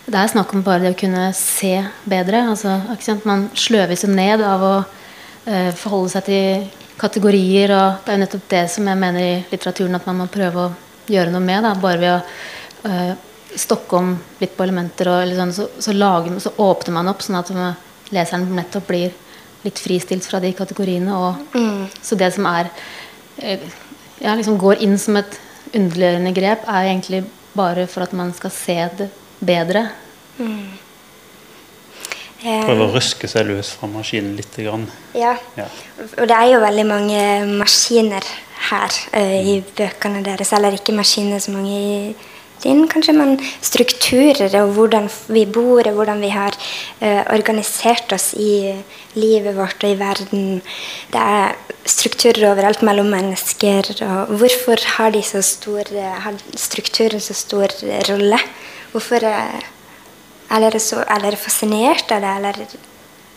det er snakk om bare det å kunne se bedre. Altså, man sløves jo ned av å uh, forholde seg til kategorier. og Det er jo nettopp det som jeg mener i litteraturen at man må prøve å gjøre noe med. Da, bare ved å uh, stokke om litt på elementer, og sånn, så, så, lager, så, åpner man opp, sånn at leseren nettopp blir litt fristilt fra de kategoriene. Og, mm. Så det som er uh, ja, liksom går inn som et underliggjørende grep, er egentlig bare for at man skal se det bedre. Mm. Prøve å røske seg løs fra maskinen litt. Grann. Ja. ja. og det er jo veldig mange maskiner her uh, i bøkene deres. Eller ikke maskiner så mange i din, kanskje, men strukturer og hvordan vi bor, og hvordan vi har uh, organisert oss i livet vårt og i verden. Det er strukturer overalt mellom mennesker. og Hvorfor har, de så stor, har strukturen så stor rolle? Hvorfor uh, er dere, så, er dere fascinert av det, eller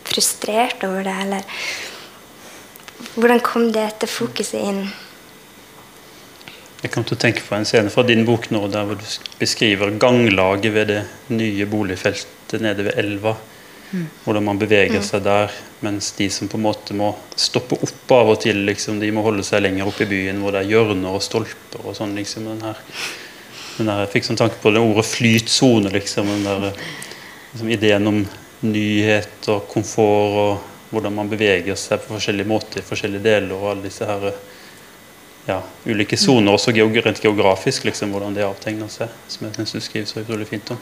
frustrert over det, eller Hvordan kom det dette fokuset inn? Jeg kom til å tenke på en scene fra din bok nå, der hvor du beskriver ganglaget ved det nye boligfeltet nede ved elva. Mm. Hvordan man beveger mm. seg der, mens de som på en måte må stoppe opp av og til, liksom, de må holde seg lenger oppe i byen, hvor det er hjørner og stolper og sånn. liksom, den her, den der, Jeg fikk sånn tanke på det ordet flytsone, liksom. den der, liksom, Ideen om nyhet og komfort og hvordan man beveger seg på forskjellige måter i forskjellige deler. og alle disse her ja, ulike soner, også rent geografisk, liksom, hvordan det avtegner seg. Som jeg syns du skriver så utrolig fint om.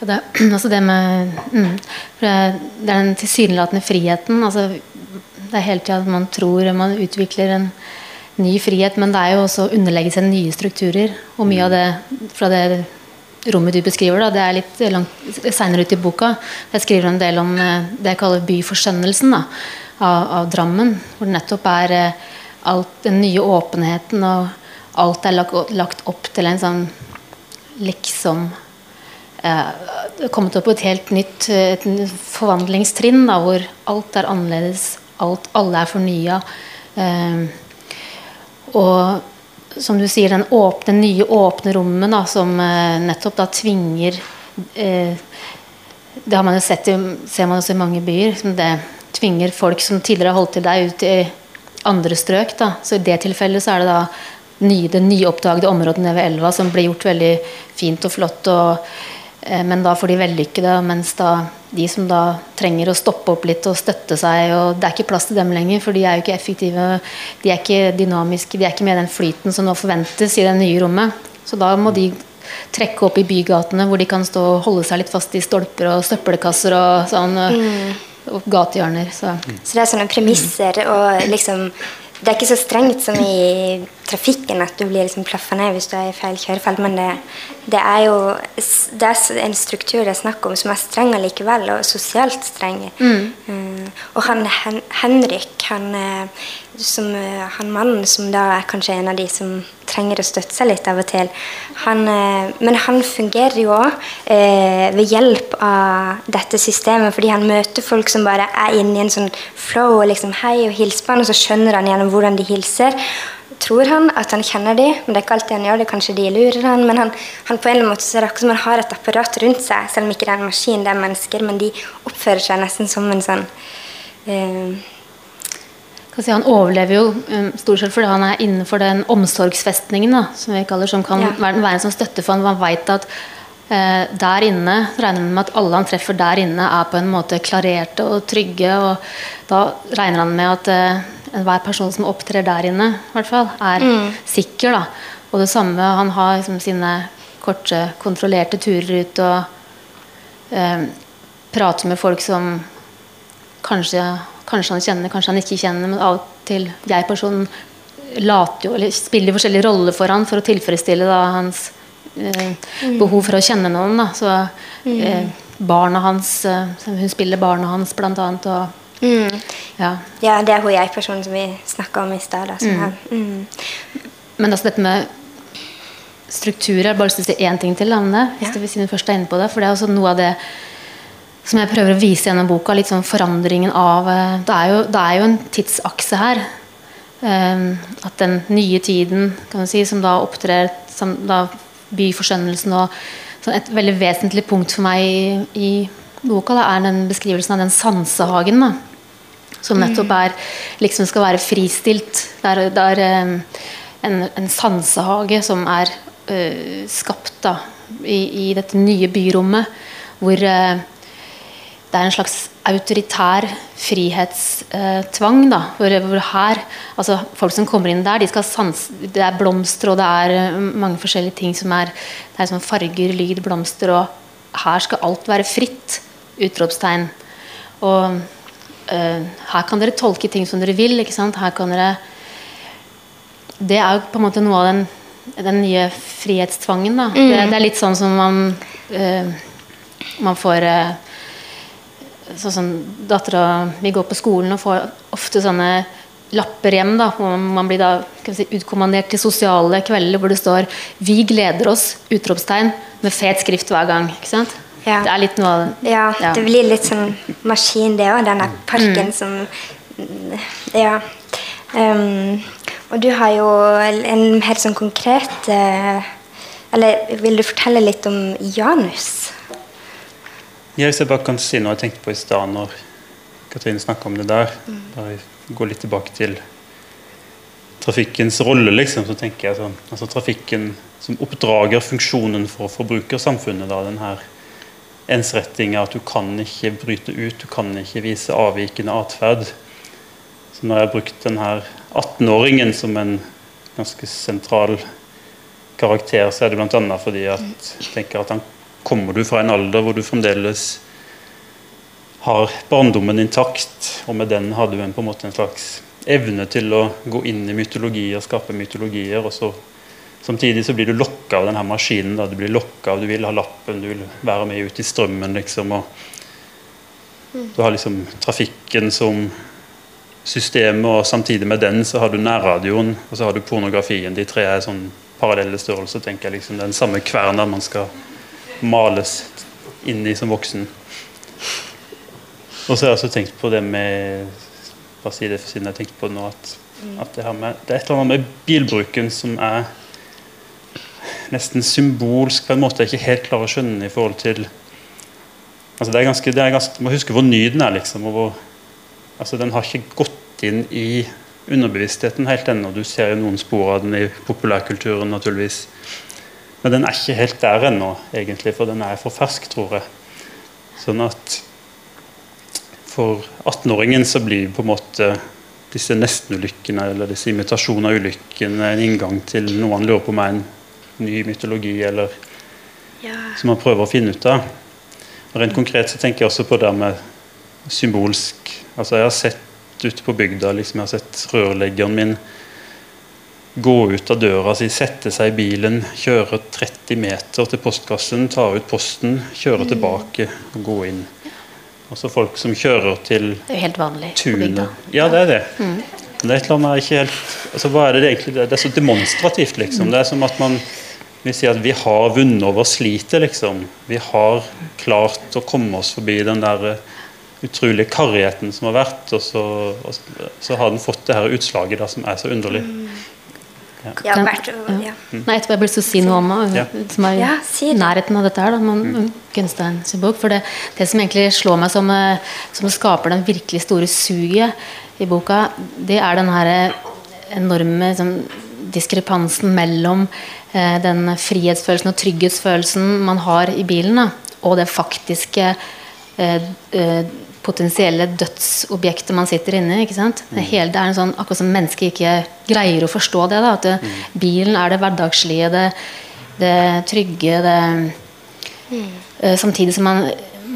Ja, det, altså det, med, mm, det er den tilsynelatende friheten. Altså, det er hele tida man tror man utvikler en ny frihet, men det er jo også å underlegge seg nye strukturer. Og mye av det fra det rommet du beskriver, da, det er litt langt seinere ut i boka. Jeg skriver en del om eh, det jeg kaller byforskjønnelsen av, av, Drammen. Hvor det nettopp er eh, alt den nye åpenheten og alt er lagt, opp til en sånn liksom eh, Kommet opp på et helt nytt et forvandlingstrinn da, hvor alt er annerledes, alt, alle er fornya. Eh, og som du sier, den åpne, nye åpne rommet som eh, nettopp da tvinger eh, Det har man jo sett, ser man også i mange byer. Som det tvinger folk som tidligere har holdt til deg, ut i andre strøk. Da. Så i det tilfellet så er det da nye, det nyoppdagede området nede ved elva som blir gjort veldig fint og flott. Og, eh, men da for de vellykkede, mens da de som da trenger å stoppe opp litt og støtte seg og Det er ikke plass til dem lenger, for de er jo ikke effektive, de er ikke dynamiske, de er ikke med den flyten som nå forventes i det nye rommet. Så da må de trekke opp i bygatene hvor de kan stå og holde seg litt fast i stolper og søppelkasser og sånn. Mm og gatehjørner. Så. så det er sånne premisser og liksom Det er ikke så strengt som i trafikken at du blir liksom plaffa ned hvis du er i feil kjørefelt, men det, det, er jo det er en struktur det er snakk om som er streng allikevel, og sosialt streng. Mm. Og han Hen Henrik, han, uh, som, uh, han mannen som da er kanskje en av de som trenger å støtte seg litt av og til. Han, eh, men han fungerer jo òg eh, ved hjelp av dette systemet, fordi han møter folk som bare er inne i en sånn flow og liksom hei og hilser på han, og så skjønner han gjennom hvordan de hilser. Tror han at han kjenner de, men det er ikke alltid han gjør det. Kanskje de lurer han, men han, han på en eller annen måte så er det akkurat som han har et apparat rundt seg, selv om ikke det er en maskin, det er mennesker, men de oppfører seg nesten som en sånn eh, Si, han overlever jo um, stort sett fordi han er innenfor den omsorgsfestningen da, som vi kaller, som kan ja. være, en sånn støtte for han. vet veit at eh, der inne regner han med at alle han treffer der inne, er på en måte klarerte og trygge. og Da regner han med at eh, enhver person som opptrer der inne, i hvert fall, er mm. sikker. da. Og det samme, han har liksom, sine korte, kontrollerte turer ut og eh, prater med folk som kanskje Kanskje han kjenner, kanskje han ikke kjenner, men av og til jeg-personen later jo, eller spiller forskjellige roller for han for å tilfredsstille da, hans eh, mm. behov for å kjenne noen. Da. Så mm. eh, barna hans eh, Hun spiller barna hans, blant annet. Og Mm. Ja. Ja, det er hun jeg-personen som vi snakka om i stad. er- Mm. Men altså dette med strukturer bare lyst til å si én ting til Anne. Hvis Ja. du vil si den først er inne på det, for det er også noe av det som jeg prøver å vise gjennom boka. litt sånn forandringen av eh, Det er jo, det er jo en tidsakse her. Um, at den nye tiden si, som da opptrer som da byforskjønnelsen og sånn Et veldig vesentlig punkt for meg i, i boka da, er den beskrivelsen av den sansehagen. da som nettopp er liksom skal være fristilt. Det er, det er eh, en, en sansehage som er uh, skapt da, i, i dette nye byrommet, hvor uh, det er en slags autoritær frihetstvang. da, hvor, hvor her, altså Folk som kommer inn der, de skal sans, det er blomster og det er mange forskjellige ting som er det er sånn farger, lyd, blomster, og her skal alt være fritt! Utropstegn. Og eh, her kan dere tolke ting som dere vil. ikke sant? Her kan dere Det er jo på en måte noe av den, den nye frihetstvangen. da. Det, det er litt sånn som man uh, man får uh, Sånn som dattera mi går på skolen og får ofte sånne lapper hjem. da, hvor Man blir da kan vi si, utkommandert til sosiale kvelder hvor det står 'Vi gleder oss!' utropstegn med fet skrift hver gang. ikke sant? Ja. Det er litt noe av Ja, Ja. det blir litt sånn maskin, det òg. Denne parken som Ja. Um, og du har jo en helt sånn konkret uh, Eller vil du fortelle litt om Janus? Ja, hvis jeg bare kan si noe jeg tenkte på i stad når Katrine snakka om det der. Bare gå litt tilbake til trafikkens rolle, liksom. Så tenker jeg sånn altså Trafikken som oppdrager funksjonen for forbrukersamfunnet. da, den her ensrettinga at du kan ikke bryte ut, du kan ikke vise avvikende atferd. Så når jeg har brukt denne 18-åringen som en ganske sentral karakter, så er det bl.a. fordi at jeg tenker at han kommer du fra en alder hvor du fremdeles har barndommen intakt, og med den har du en, på en måte en slags evne til å gå inn i mytologier, skape mytologier, og så samtidig så blir du lokka av denne maskinen. Da. Du blir lokka av, du vil ha lappen, du vil være med ut i strømmen, liksom. og Du har liksom trafikken som systemet, og samtidig med den så har du nærradioen, og så har du pornografien. De tre er sånn parallelle størrelser, tenker jeg. liksom Den samme kverna man skal males inn i som voksen. Og så har jeg også tenkt på det med Bare si det siden jeg tenkte på det nå, at, at det, her med, det er et eller annet med bilbruken som er nesten symbolsk på en måte jeg ikke helt klarer å skjønne i forhold til altså det er ganske, det er ganske, Man må huske hvor ny den er, liksom. og hvor, altså Den har ikke gått inn i underbevisstheten helt ennå. Du ser jo noen spor av den i populærkulturen, naturligvis. Men den er ikke helt der ennå, egentlig, for den er for fersk, tror jeg. Sånn at for 18-åringen så blir på en måte disse nestenulykkene eller disse imitasjonene av ulykkene en inngang til noe han lurer på om er en ny mytologi, eller som man prøver å finne ut av. Og Rent konkret så tenker jeg også på det med symbolsk altså Jeg har sett ute på bygda liksom jeg har sett rørleggeren min gå ut av døra si, sette seg i bilen, kjøre 30 meter til postkassen, ta ut posten, kjøre tilbake og gå inn. Også folk som kjører til Det er jo helt vanlig på bygda. Ja, det er det. Men det er et eller annet ikke helt altså, Hva er det egentlig? Det er så demonstrativt, liksom. Det er som at man vil si at vi har vunnet over slitet, liksom. Vi har klart å komme oss forbi den der utrolig utrolige karrigheten som har vært, og så, og så- har den fått det her utslaget da, som er så underlig. Ja, Ja, hvert, ja. Nei, etterpå jeg å si noe om Ja. som er i Ja, si nærheten av dette her. Da, sin bok. For det, det som egentlig slår meg som, uh, som skaper den virkelig store suget i boka, det er den her uh, enorme liksom, diskrepansen mellom eh, den frihetsfølelsen og trygghetsfølelsen man har i bilen, da, og det faktiske eh, eh, potensielle dødsobjektet man sitter inne i. ikke sant? Det, hele, det er en sånn, akkurat som mennesket ikke greier å forstå det. da, At det, bilen er det hverdagslige, det, det trygge, det eh, Samtidig som man,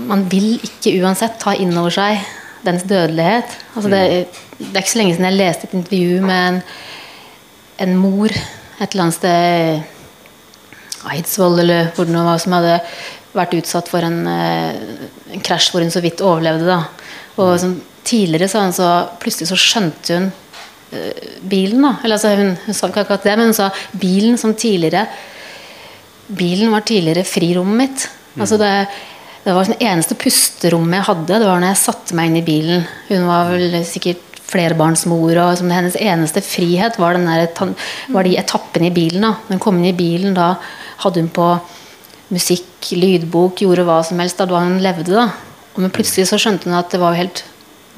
man vil ikke uansett ta inn over seg dens dødelighet. Altså det, det er ikke så lenge siden jeg leste et intervju med en, en mor et eller annet sted Eidsvoll eller hvor det nå var, som hadde vært utsatt for en, eh, en krasj hvor hun så vidt overlevde. Da. Og som tidligere så, så plutselig så skjønte hun uh, bilen. da, eller altså hun, hun sa ikke akkurat det, men hun sa bilen som tidligere Bilen var tidligere frirommet mitt. Mm. altså det det var det eneste pusterommet jeg hadde, det var når jeg satte meg inn i bilen. Hun var vel sikkert flerbarnsmor, og som hennes eneste frihet var, der, var de etappene i bilen. Da. Når hun kom inn i bilen, da hadde hun på musikk, lydbok, gjorde hva som helst. Da var hun levde, da. Men plutselig så skjønte hun at det var helt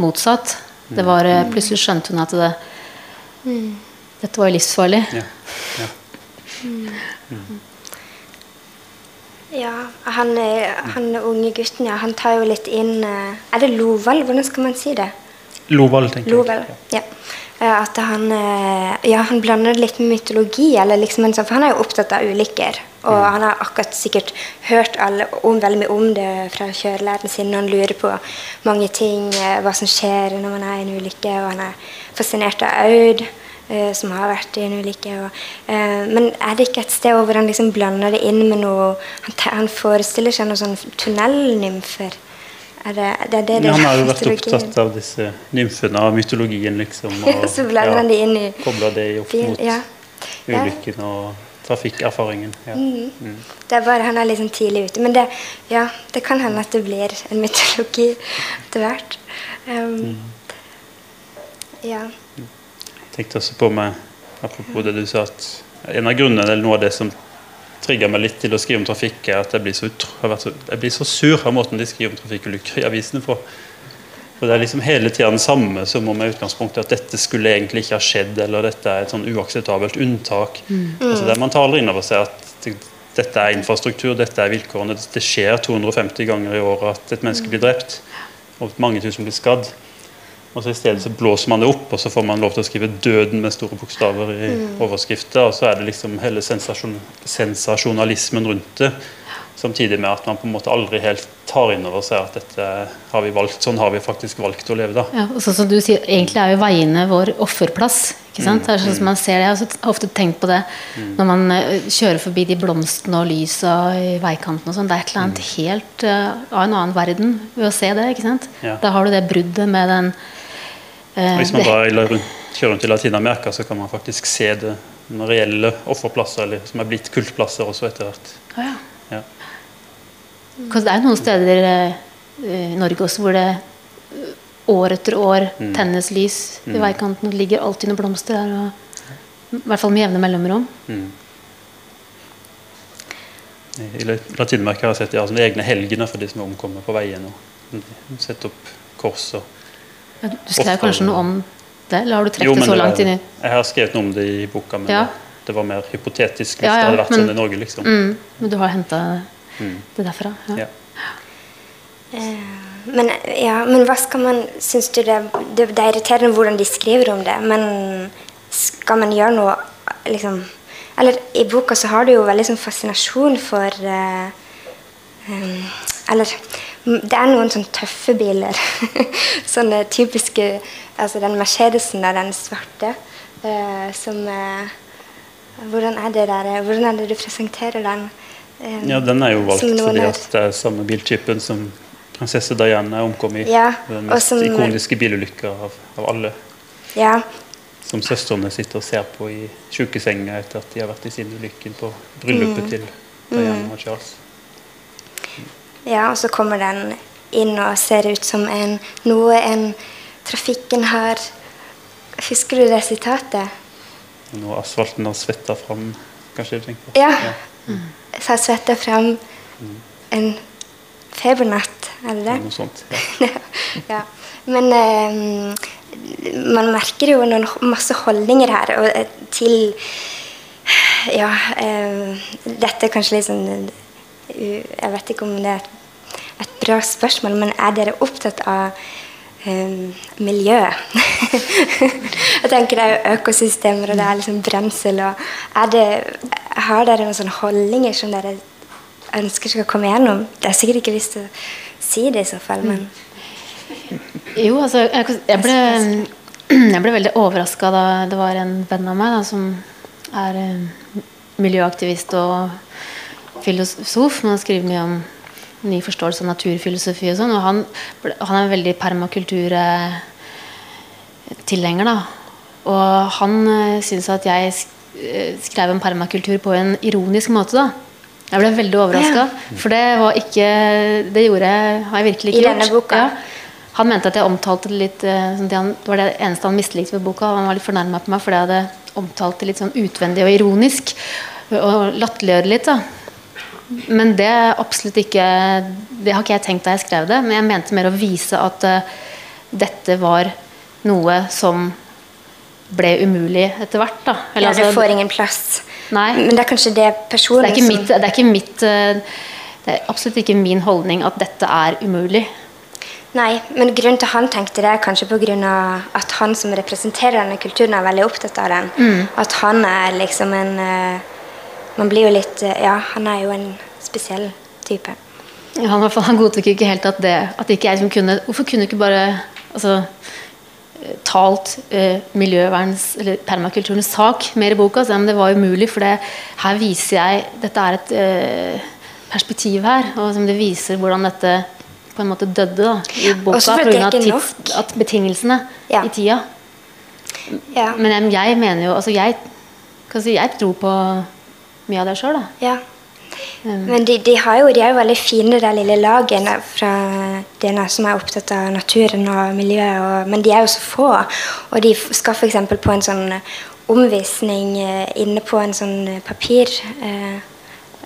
motsatt. Det var, eh, plutselig skjønte hun at det, dette var livsfarlig. Ja. Ja. Mm. Ja, han, han, unge gutten, ja, han tar jo litt inn eh, Er det Loval? Hvordan skal man si det? Loval, tenker Loval, jeg. Ja. Eh, at han, eh, ja, han blander det litt med mytologi. Eller liksom sånn, for han er jo opptatt av ulykker. Og mm. han har akkurat sikkert hørt alle, om, veldig mye om det fra kjørelæreren sin. Og han lurer på mange ting, hva som skjer når man er i en ulykke. Og han er fascinert av Aud. Uh, som har vært i en ulykke. Og, uh, men er det ikke et sted hvor han liksom blander det inn med noe Han, han forestiller seg noen sånn tunnelnymfer? Er det, det, det, ja, han har jo vært opptatt av disse nymfene av mytologien, liksom. Og, så blander ja, han det inn i Kobler det opp mot ja. ulykken og trafikkerfaringen. Ja. Mm. Mm. Det er bare Han er liksom tidlig ute. Men det, ja, det kan hende at det blir en mytologi etter hvert. Um, mm. Ja tenkte også på meg, apropos det du sa, at en av grunnene eller noe av det som trigger meg litt til å skrive om trafikk, er at jeg blir så, så, jeg blir så sur av måten de skriver om trafikkulykker i avisene på. For Det er liksom hele tida den samme som om med utgangspunktet at dette skulle egentlig ikke ha skjedd, eller dette er et sånn uakseptabelt unntak. Mm. Altså der Man taler inn over seg at dette er infrastruktur, dette er vilkårene. Det skjer 250 ganger i året at et menneske blir drept, og mange tusen blir skadd. Og så I stedet så blåser man det opp, og så får man lov til å skrive 'døden' med store bokstaver i mm. overskrifter. Og så er det liksom hele sensasjon, sensasjonalismen rundt det. Samtidig med at man på en måte aldri helt tar inn over seg at dette har vi valgt, sånn har vi faktisk valgt å leve. da. Ja, og så som du sier, Egentlig er jo veiene vår offerplass. ikke sant? Mm. Det er sånn som man ser det. Jeg har ofte tenkt på det mm. når man uh, kjører forbi de blomstene og lysa i veikanten. og sånn. Det er et eller annet mm. helt uh, av en annen verden ved å se det. ikke sant? Ja. Da har du det bruddet med den Eh, Hvis man da kjører rundt i Latin-Amerika, så kan man faktisk se det reelle offerplasser, eller som er blitt kultplasser også etter hvert. Oh, ja. Ja. Det er noen steder eh, i Norge også hvor det eh, år etter år mm. tennes lys mm. i veikanten. Det ligger alltid noen blomster der. Og, I hvert fall med jevne mellomrom. Mm. I Latin-Amerika har jeg sett har egne helgener for de som er omkommet på veien. og Sette opp kors og du skrev kanskje noe om det, eller har du trukket det så langt inn i Jeg har skrevet noe om det i boka, men ja. det var mer hypotetisk hvis ja, ja, det hadde vært men, sånn i Norge. liksom. Mm, men du har henta mm. det derfra? Ja. Uh, men, ja, men hva skal man Syns du det, det, det er irriterende hvordan de skriver om det, men skal man gjøre noe liksom Eller i boka så har du jo veldig sånn fascinasjon for uh, um, Eller det er noen sånne tøffe biler. sånne typiske Altså den Mercedesen der, den svarte, uh, som uh, hvordan er, det der, hvordan er det du presenterer den? Um, ja, Den er jo valgt fordi at det er samme biltypen som prinsesse Diana omkom i. Ja, den mest som, ikoniske bilulykka av, av, alle. Ja. Som søstrene sitter og ser på i sjukesenga etter at de har vært i sin ulykke på bryllupet mm. til Diana mm. og Charles. Ja, og så kommer den inn og ser ut som en, noe en trafikken har Husker du det sitatet? Når asfalten har svetta fram, kanskje du tenker på? Ja. ja. Mm. Så har svetta fram mm. en febernatt, er det det? Noe sånt. Ja. ja. Men um, man merker jo noen, masse holdninger her og, eh, til Ja, um, dette er kanskje litt sånn Jeg vet ikke om det er et bra spørsmål, men er dere opptatt av um, miljø? jeg tenker det er økosystemer, og det er liksom brensel. og det, Har dere noen sånne holdninger som dere ønsker skal komme gjennom? Det er sikkert ikke lyst til å si det i så fall, men Jo, altså Jeg, ble, jeg ble veldig overraska da det var en venn av meg da, som er miljøaktivist og filosof. men han skriver mye om ny forståelse av naturfilosofi og sånn. Og han, han er en veldig permakultur-tilhenger, da. Og han syns at jeg skrev om permakultur på en ironisk måte, da. Jeg ble veldig overraska, ja. for det var ikke Det gjorde jeg, har jeg virkelig ikke I gjort. denne boka? Ja. Han mente at jeg omtalte det litt sånn det, var det eneste han mislikte ved boka. Han var litt fornærma på meg fordi jeg hadde omtalt det litt sånn utvendig og ironisk. Og latterliggjøre litt. da men det er absolutt ikke Det har ikke jeg tenkt da jeg skrev det, men jeg mente mer å vise at uh, dette var noe som ble umulig etter hvert. Da. Eller, ja, det altså, får ingen plass. Nei. Men det er kanskje det personen det er ikke mitt, det er ikke mitt uh, Det er absolutt ikke min holdning at dette er umulig. Nei, men grunnen til han tenkte det, er kanskje pga. at han som representerer denne kulturen, er veldig opptatt av den. Mm. At han er liksom en uh, man blir jo litt eh, Ja, han er jo en spesiell type. Ja, han, han godtok ikke helt at det at ikke jeg som kunne Hvorfor kunne du ikke bare altså, talt eh, miljøverns, eller permakulturens sak mer i boka? Så, men det var umulig, for det, her viser jeg Dette er et eh, perspektiv her, og som det viser hvordan dette på en måte døde da, i boka pga. betingelsene ja. i tida. Ja. Men jeg mener jo altså jeg, si, jeg tror på mye av det sjøl, da. Ja. Um. Men de, de, har jo, de er jo veldig fine, det lille laget fra denne som er opptatt av naturen og miljøet. Og, men de er jo så få. Og de skal f.eks. på en sånn omvisning eh, inne på en sånn papir eh,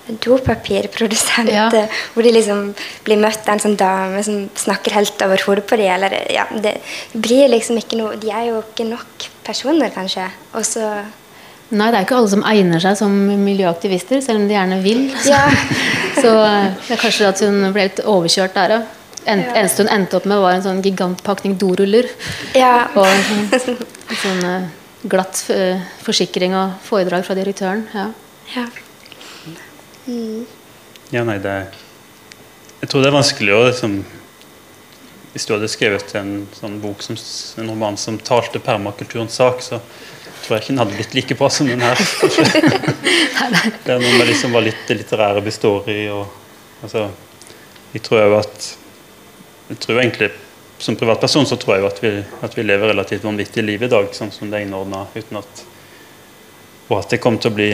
dopapirprodusent, ja. hvor de liksom blir møtt av en sånn dame som snakker helt over hodet på dem. Eller, ja, det blir liksom ikke noe De er jo ikke nok personer, kanskje. Og så Nei, det er ikke alle som egner seg som miljøaktivister, selv om de gjerne vil. Ja. så eh, det er kanskje at hun ble litt overkjørt der òg. En, ja. Eneste hun endte opp med, var en sånn gigantpakning doruller. Ja. Og en sånn, en sånn uh, glatt uh, forsikring og foredrag fra direktøren. Ja. Ja. Mm. ja, nei, det Jeg tror det er vanskelig å liksom Hvis du hadde skrevet en sånn bok som en roman som talte permakulturens sak, så jeg hadde blitt like bra som den her. det er noe med liksom hva litt det litterære består i. Og, altså, jeg tror jo at jeg tror egentlig Som privatperson så tror jeg jo at vi, at vi lever relativt vanvittig liv i dag, sånn som det er innordna. Og at det kommer til å bli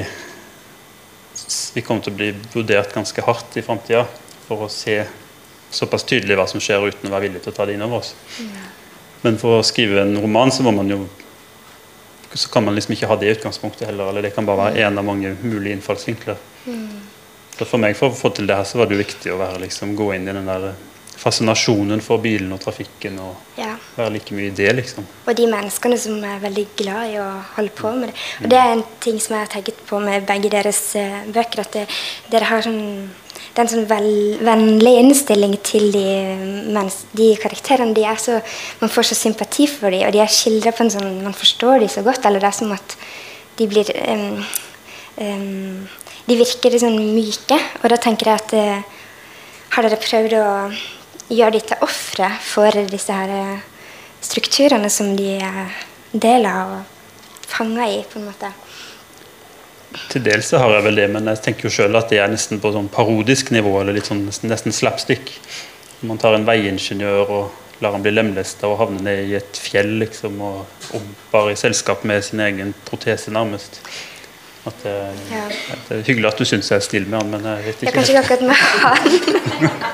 vi kommer til å bli vurdert ganske hardt i framtida for å se såpass tydelig hva som skjer, uten å være villig til å ta det inn over oss. Men for å skrive en roman så må man jo så kan man liksom ikke ha det utgangspunktet heller. Eller det kan bare være én av mange mulige innfallsvinkler. Mm. Så for meg, for å få til det her, så var det viktig å være, liksom, gå inn i den der fascinasjonen for bilen og trafikken. Og ja. være like mye i det, liksom. Og de menneskene som er veldig glad i å holde på med det. Og det er en ting som jeg har tenkt på med begge deres uh, bøker, at det, dere har sånn det er en sånn vel, vennlig innstilling til de, mens de karakterene. De er så, man får så sympati for dem, og de er skildra på en sånn Man forstår dem så godt. Eller det er som at de blir um, um, De virker sånn myke. Og da tenker jeg at uh, Har dere prøvd å gjøre dem til ofre for disse her uh, strukturene som de er del av og fanga i, på en måte? Til dels så har jeg vel det, men jeg tenker jo sjøl at det er nesten på sånn parodisk nivå, eller litt sånn nesten, nesten slapstick. Man tar en veiingeniør og lar han bli lemlesta og havne ned i et fjell, liksom, og, og, bare i selskap med sin egen protese, nærmest. At det, ja. det er hyggelig at du syns jeg er snill med han, men jeg vet ikke. Jeg kan ikke akkurat med han.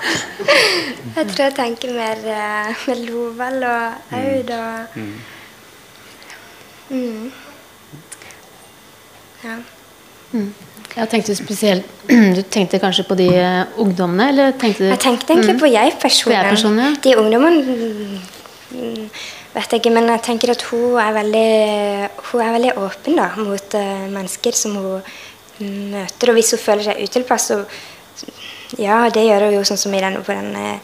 jeg tror jeg tenker mer uh, med Lovell og Aud og mm. Mm. Ja. Mm. Jeg tenkte spesielt Du tenkte kanskje på de uh, ungdommene? Eller tenkte jeg tenkte egentlig mm. på jeg-personen. Ja. De ungdommene mm, vet jeg ikke, men jeg tenker at hun er veldig, hun er veldig åpen da, mot uh, mennesker som hun møter. Og hvis hun føler seg utilpass, så Ja, det gjør hun jo sånn som i den, på den uh,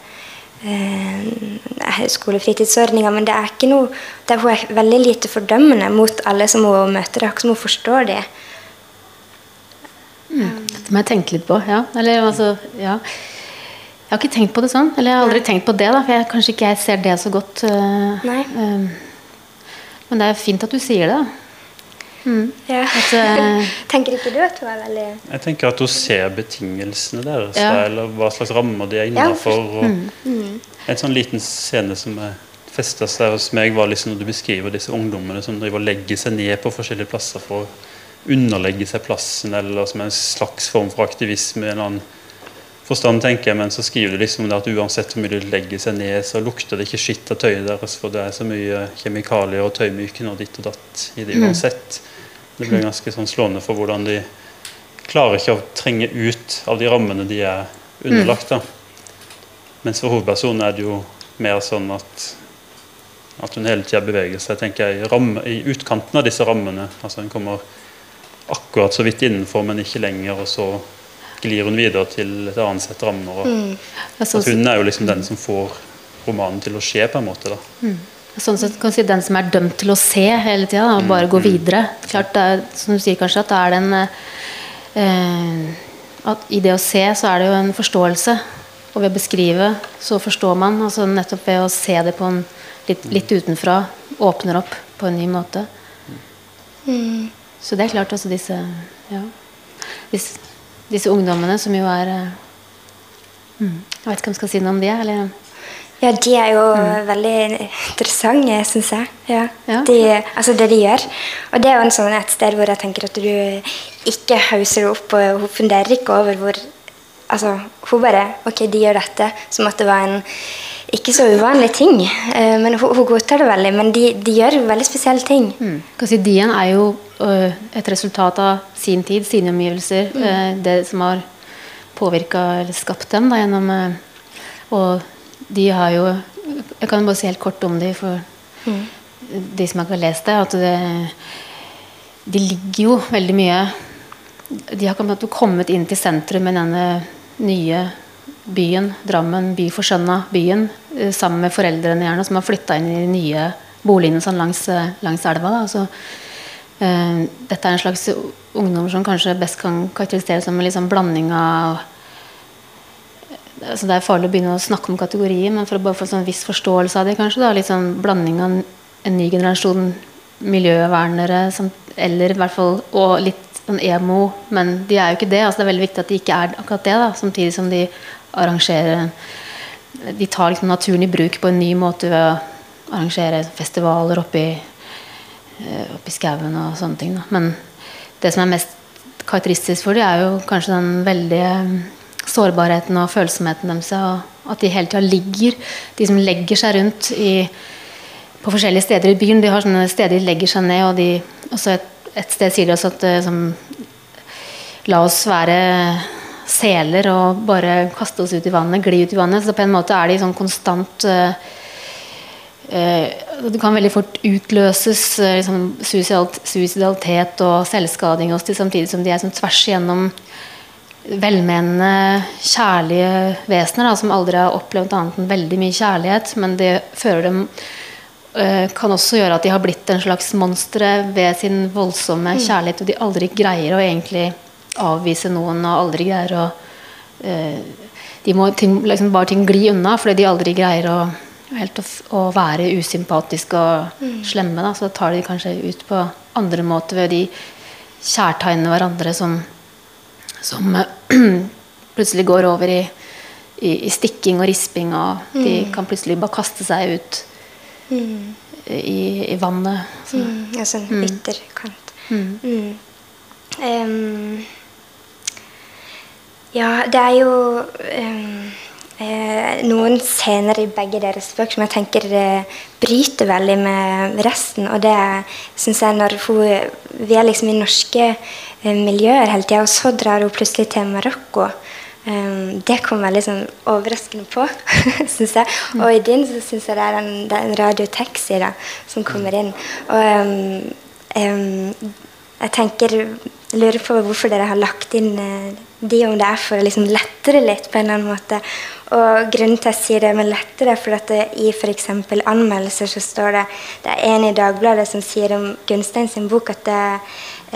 skolefritidsordninga, men det er ikke noe det Hun er veldig lite fordømmende mot alle som hun møter. Det er ikke som hun forstår det. Mm. Det må jeg tenke litt på. Ja. Eller, altså, ja. Jeg har ikke tenkt på det sånn. Eller jeg har aldri Nei. tenkt på det, da, for jeg, kanskje ikke jeg ser det så godt. Uh, uh, men det er fint at du sier det. Ja. At, uh, Tenker ikke du at hun er veldig Jeg tenker at hun ser betingelsene deres, Ja. da, eller hva slags rammer de er Ja. Mm. En sånn liten scene som er festa seg hos meg, var liksom når du beskriver disse ungdommene som driver og legger seg ned på forskjellige plasser for underlegge seg plassen, eller som en slags form for aktivisme en annen forstand, tenker jeg. Men så skriver du liksom at uansett hvor mye de legger seg ned, så lukter det ikke skitt av tøyet deres, for det er så mye kjemikalier og tøymyken og ditt og datt i det uansett. Det blir ganske sånn slående for hvordan de klarer ikke å trenge ut av de rammene de er underlagt. da. Mens for hovedpersonen er det jo mer sånn at at hun hele tida beveger seg tenker jeg, i, ramme, i utkanten av disse rammene. altså Hun kommer akkurat så vidt innenfor, men ikke lenger. Og så glir hun videre til et annet sett rammer. Sånn, at hun er jo liksom den som får romanen til å skje, på en måte. da. sånn sett kan si den som er dømt til å se hele tida, og bare gå videre. Klart, er, som du sier kanskje, at det er den eh, at I det å se så er det jo en forståelse. Og ved å beskrive så forstår man. altså Nettopp ved å se det på en litt, litt utenfra åpner opp på en ny måte. Så det er klart altså disse ja, disse, disse ungdommene som jo er eh, mm, Jeg vet ikke om jeg skal si noe om det? Eller? Ja, de er jo veldig interessante, syns jeg. Ja. Ja. De, altså det de gjør. Og det er jo en sånn et sted hvor jeg tenker at du ikke hauser det opp, og hun funderer ikke over hvor Altså, hun bare Ok, de gjør dette som at det var en ikke så uvanlige ting. Eh, men hun, hun godtar det veldig. Men de, de gjør veldig spesielle ting. Mm. Si Dien er jo øh, et resultat av sin tid, sine omgivelser. Mm. det som har påvirka eller skapt dem da, gjennom Og de har jo Jeg kan bare si helt kort om de for de som ikke har lest det. At det, de ligger jo veldig mye De har kommet inn til sentrum med denne nye byen, Drammen, by for skjønna byen, eh, sammen med foreldrene gjerne, som har flytta inn i de nye boligene sånn langs, eh, langs elva. Da. Så, eh, dette er en slags ungdom som kanskje best kan karakteriseres som en liksom blanding av altså Det er farlig å begynne å snakke om kategorier, men for å bare få en sånn viss forståelse av det, kanskje. da, Litt sånn blanding av en, ny generasjon miljøvernere, eller i hvert fall og litt sånn emo, men de er jo ikke det. altså Det er veldig viktig at de ikke er akkurat det, da, samtidig som de arrangerer De tar liksom naturen i bruk på en ny måte ved å arrangere festivaler oppi, eh, oppi skauen og sånne ting. Da. Men det som er mest karakteristisk for dem, er jo kanskje den veldige sårbarheten og følsomheten deres. Og at de hele tida ligger De som legger seg rundt i, på forskjellige steder i byen. De har sånne steder de legger seg ned, og de, et, et sted sier de også at eh, som, La oss være seler og bare kaste oss ut i vannet, gli ut i vannet. Så på en måte er de sånn konstant uh, uh, Det kan veldig fort utløses uh, liksom, suicidalitet og selvskading hos de, samtidig som de er sånn tvers igjennom velmenende, kjærlige vesener da, som aldri har opplevd annet enn veldig mye kjærlighet. Men det fører dem kan også gjøre at de har blitt en slags monstre ved sin voldsomme kjærlighet, og de aldri greier å egentlig avvise noen og aldri greier å eh, De må ting, liksom bare ting gli unna fordi de aldri greier å helt å, å være usympatiske og slemme. Da. Så tar de kanskje ut på andre måter ved de kjærtegnene hverandre som, som plutselig går over i, i, i stikking og risping, og de kan plutselig bare kaste seg ut i, i vannet. Så. Mm, en sånn ytterkant. Mm. Ja, det er jo um, eh, noen scener i begge deres bøker som jeg tenker eh, bryter veldig med resten. Og det syns jeg når hun Vi er liksom i norske eh, miljøer hele tida, og så drar hun plutselig til Marokko. Um, det kom veldig sånn overraskende på, syns jeg. Og i din så syns jeg det er en, det en radiotaxi som kommer inn. Og um, jeg tenker lurer på hvorfor dere har lagt inn de, om det er for å liksom lette det litt på en eller annen måte. Og grunnen til at jeg sier det med lettere, for at det, i f.eks. anmeldelser så står det Det er en i Dagbladet som sier om Gunstein sin bok at det,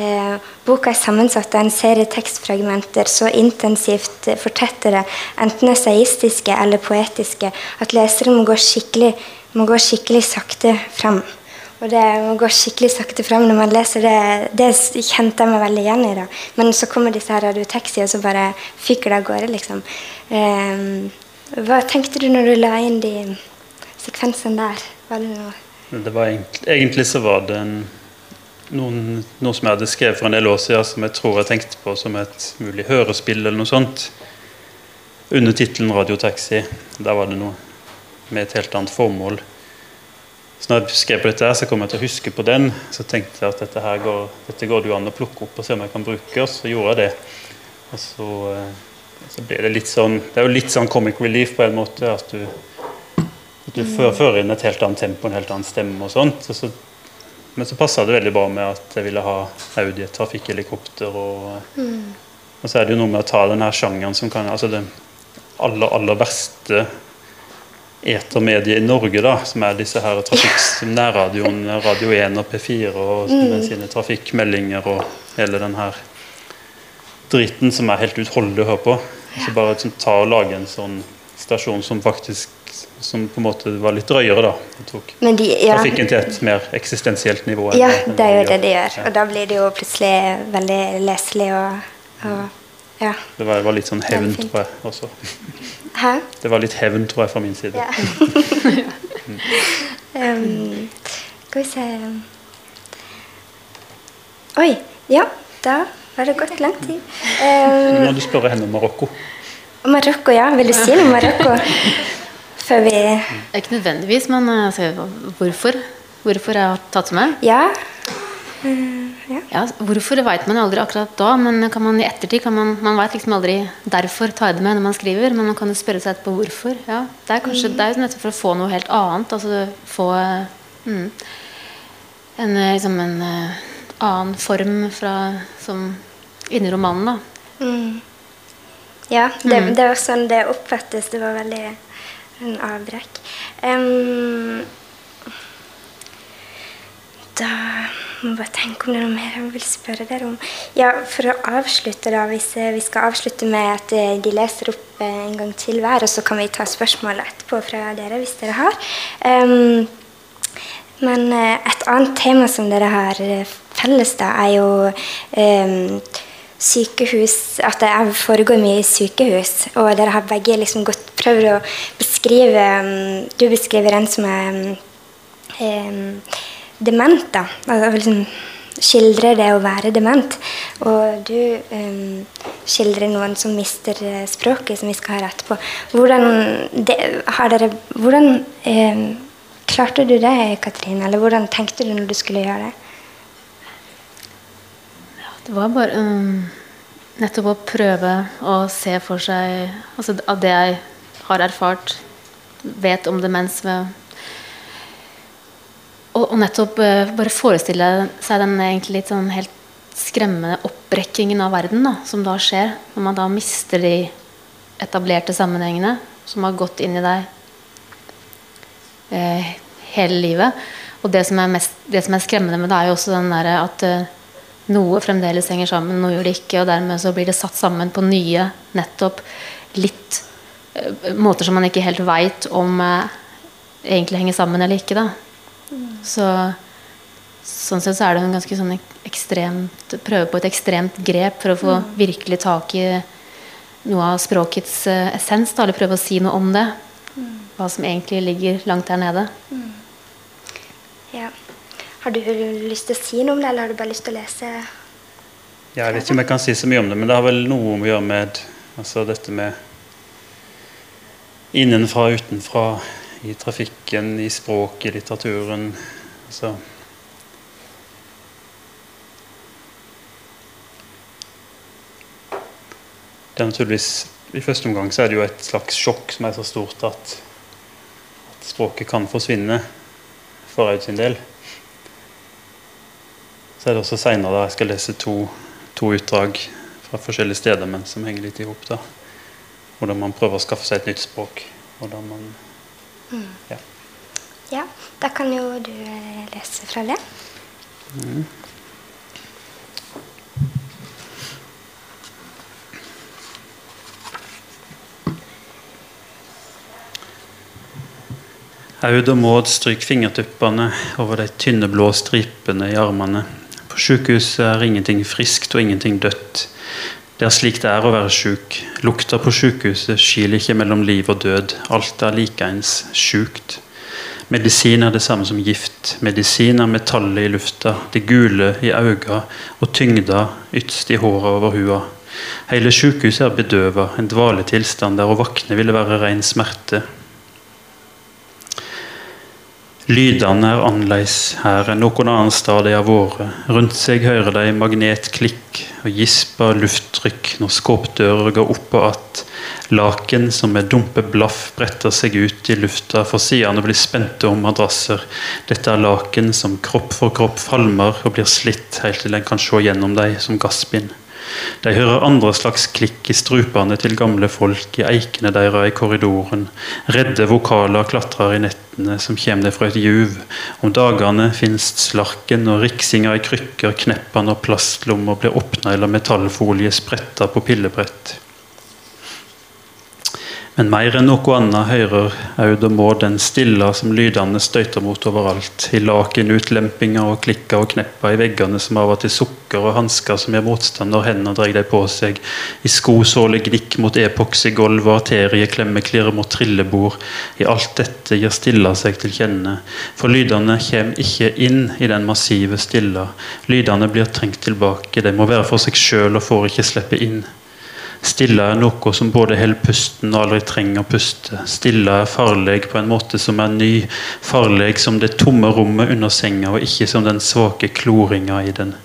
eh, boka er sammensatt av en serie tekstfragmenter så intensivt fortettere, enten esaistiske eller poetiske, at leseren må gå skikkelig, må gå skikkelig sakte fram. Og det må gå skikkelig sakte fram når man leser det. Det kjente jeg meg veldig igjen i. da. Men så kommer disse her radiotaxiene, og så bare fyker det av gårde, liksom. Um, hva tenkte du når du la inn de sekvensene der? Var det noe det var egentlig, egentlig så var det en, noen, noe som jeg hadde skrevet for en del år siden, som jeg tror jeg tenkte på som et mulig hørespill eller noe sånt. Under tittelen 'Radiotaxi'. Der var det noe med et helt annet formål. Så når jeg skrev på dette, her, så kom jeg til å huske på den. Så tenkte jeg at dette, her går, dette går det an å plukke opp og se om jeg kan bruke. Og så gjorde jeg det. Og så, eh, så ble det litt sånn Det er jo litt sånn comic relief på en måte. At du, at du fører inn et helt annet tempo, en helt annen stemme og sånt. Og så, men så passa det veldig bra med at jeg ville ha Audi trafikkhelikopter. Og, mm. og så er det jo noe med å ta den her sjangeren som kan altså det aller, aller verste etermediet i Norge, da, som er disse her nærradioene, Radio 1 og P4 og med mm. sine trafikkmeldinger og hele den her dritten som er helt utholdelig å høre på. Så bare liksom, ta og lage en sånn stasjon som faktisk som på en måte var litt drøyere, da. Tok de, ja. trafikken til et mer eksistensielt nivå. ja, det er jo det de gjør. Og da blir det jo plutselig veldig leselig og, og ja. Det var, var litt sånn hevn, tror jeg også. Hæ? Det var litt hevn, tror jeg, fra min side. Ja. um, skal vi se Oi. Ja, da har det gått lang tid. Um, Nå må du spørre henne om Marokko. Marokko, ja. Vil du si noe om Marokko? Før vi Ikke nødvendigvis, men altså, hvorfor? Hvorfor jeg har tatt med? Ja. Mm, ja. ja. Hvorfor vet man aldri akkurat da, men man, i ettertid kan man Man vet liksom aldri derfor tar jeg det med når man skriver, men man kan jo spørre seg etterpå hvorfor. Ja, det er kanskje mm. det er nettopp for å få noe helt annet. Altså få mm, en, liksom en uh, annen form fra, som inni romanen, da. Mm. Ja, det, mm. det, var sånn det oppfattes. Det var veldig en avbrekk. Um, da må bare tenke om det er noe mer jeg vil spørre dere om. Ja, For å avslutte, da, hvis eh, vi skal avslutte med at eh, de leser opp eh, en gang til hver, og så kan vi ta spørsmål etterpå fra dere hvis dere har. Um, men et annet tema som dere har felles, da, er jo um, sykehus At det foregår mye i sykehus. Og dere har begge liksom gått prøvd å beskrive um, Du beskriver en som er dement. da, altså liksom skildrer det å være dement. Og du um, skildrer noen som mister eh, språket, som vi skal ha etterpå. Hvordan, det, dere, hvordan um, klarte du det, Katrine? Eller hvordan tenkte du når du skulle gjøre det? Ja, det var bare um, nettopp å prøve å se for seg altså Av det jeg har erfart, vet om demens ved og, og nettopp uh, bare forestille seg den egentlig litt sånn helt skremmende oppbrekkingen av verden da, som da skjer. Når man da mister de etablerte sammenhengene som har gått inn i deg uh, hele livet. Og det som, mest, det som, er skremmende med det, er jo også den der at uh, noe fremdeles henger sammen, noe gjør det ikke. Og dermed så blir det satt sammen på nye, nettopp litt måter som man ikke helt veit om egentlig henger sammen eller ikke. da så sånn sett så er det en ganske sånn ekstremt Prøve på et ekstremt grep for å få mm. virkelig tak i noe av språkets uh, essens. Da, eller prøve å si noe om det. Mm. Hva som egentlig ligger langt der nede. Mm. Ja. Har du lyst til å si noe om det, eller har du bare lyst til å lese? Ja, jeg vet ikke om jeg kan si så mye om det, men det har vel noe å gjøre med altså dette med innenfra og utenfra i trafikken, i språket, i litteraturen. Så. det er naturligvis I første omgang så er det jo et slags sjokk som er så stort at, at språket kan forsvinne for Aud sin del. Så er det også seinere jeg skal lese to, to, utdrag fra forskjellige steder, men som henger litt i hop. Hvordan man prøver å skaffe seg et nytt språk. Hvordan man Mm. Ja. ja. Da kan jo du eh, lese fra det. Mm. Aud og Maud stryker fingertuppene over de tynne blå stripene i armene. På sykehuset er ingenting friskt og ingenting dødt. Det er slik det er å være sjuk. Lukta på sykehuset skiller ikke mellom liv og død. Alt er likeens sjukt. Medisin er det samme som gift. Medisin er metallet i lufta, det gule i øynene og tyngda ytst i håret over hua. Hele sykehuset er bedøva, en dvaletilstand der å våkne ville være ren smerte. Lydene er annerledes her enn noen annen sted de har vært. Rundt seg hører de magnetklikk og gispa lufttrykk når skåpdører går opp og att. Laken som med dumpe blaff bretter seg ut i lufta for sidene blir spente om madrasser. Dette er laken som kropp for kropp falmer og blir slitt helt til en kan se gjennom dem som gassbind. De hører andre slags klikk i strupene til gamle folk, i eikene deres i korridoren. Redde vokaler klatrer i nettene som kommer fra et juv. Om dagene finst slarken og riksinga i krykker, kneppene og plastlommer blir åpna eller metallfolie spretta på pillebrett. Men mer enn noe annet hører Aud og må den stilla som lydene støyter mot overalt. I laken, utlempinger og klikker og knepper i veggene som av og til sukker, og hansker som gjør motstand når hendene drar dem på seg. I skosåle gnikk mot epoks i gulv og arterieklemmeklirr mot trillebord. I alt dette gir stilla seg til kjenne. For lydene kommer ikke inn i den massive stilla. Lydene blir trengt tilbake. De må være for seg sjøl og får ikke slippe inn. Stille er noe som både holder pusten og aldri trenger å puste. Stille er farlig på en måte som er ny. Farlig som det tomme rommet under senga, og ikke som den svake kloringa i den.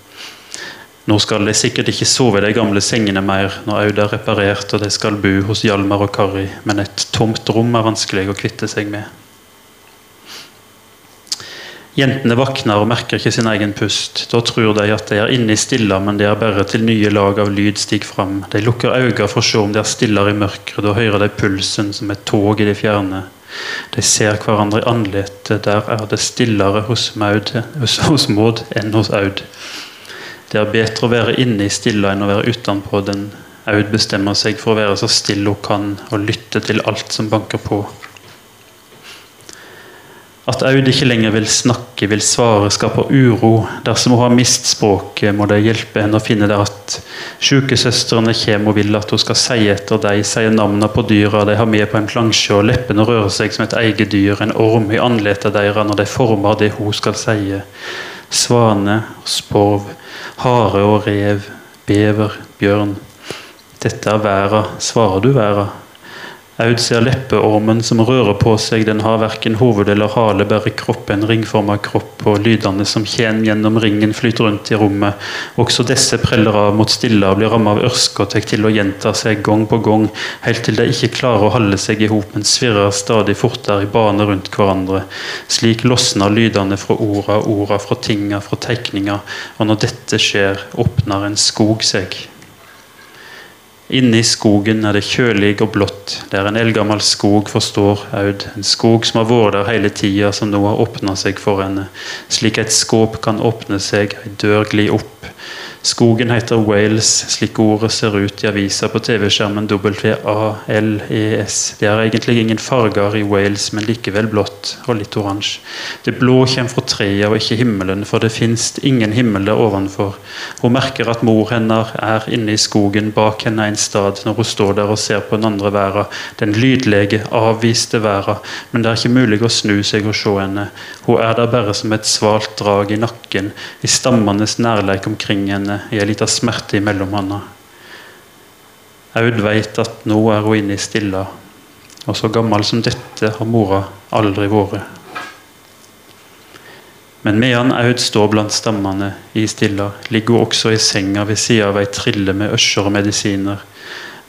Nå skal de sikkert ikke sove i de gamle sengene mer når Aud er reparert og de skal bo hos Hjalmar og Kari, men et tomt rom er vanskelig å kvitte seg med. Jentene våkner og merker ikke sin egen pust. Da tror de at de er inne i stilla, men de er bare til nye lag av lyd stiger fram. De lukker øynene for å se om de er stillere i mørket. Da hører de pulsen som et tog i det fjerne. De ser hverandre i ansiktet. Der er det stillere hos, Maud, hos Maud enn hos Aud. Det er bedre å være inne i stilla enn å være utenpå den. Aud bestemmer seg for å være så stille hun kan, og lytte til alt som banker på. At Aud ikke lenger vil snakke, vil svare, skaper uro. Dersom hun har mist språket, må de hjelpe henne å finne det at Sjukesøstrene kommer og vil at hun skal si etter dem, si navnene på dyra de har med på en plansje, og leppene rører seg som et eget dyr, en orm i ansiktet deres når de former det hun skal si. Svane sporv, hare og rev, bever, bjørn. Dette er verda, svarer du verda? Aud ser leppeormen som rører på seg, den har verken hoved eller hale, bare kropp, en ringforma kropp, og lydene som kjem gjennom ringen, flyter rundt i rommet. Også disse preller av mot stilla, blir rammet av ørske og tar til å gjenta seg gang på gang, helt til de ikke klarer å holde seg i hop, men svirrer stadig fortere i bane rundt hverandre. Slik losner lydene fra orda, orda fra tinga, fra tegninga, og når dette skjer, åpner en skog seg. Inne i skogen er det kjølig og blått. Det er en eldgammel skog, forstår Aud. En skog som har vært der hele tida, som nå har åpna seg for henne. Slik et skåp kan åpne seg, ei dør gli opp. Skogen heter Wales, slik ordet ser ut i avisa på TV-skjermen W-A-L-E-S. Det er egentlig ingen farger i Wales, men likevel blått og litt oransje. Det blå kommer fra treet og ikke himmelen, for det fins ingen himmel der ovenfor. Hun merker at mor hennes er inne i skogen bak henne en stad når hun står der og ser på den andre verden, den lydlege, avviste verden, men det er ikke mulig å snu seg og se henne. Hun er der bare som et svalt drag i nakken, i stammenes nærleik omkring henne i ei lita smerte imellom henne. Aud veit at nå er hun inne i stilla, og så gammel som dette har mora aldri vært. Men medan Aud står blant stammene i stilla, ligger hun også i senga ved sida av ei trille med øsjer og medisiner.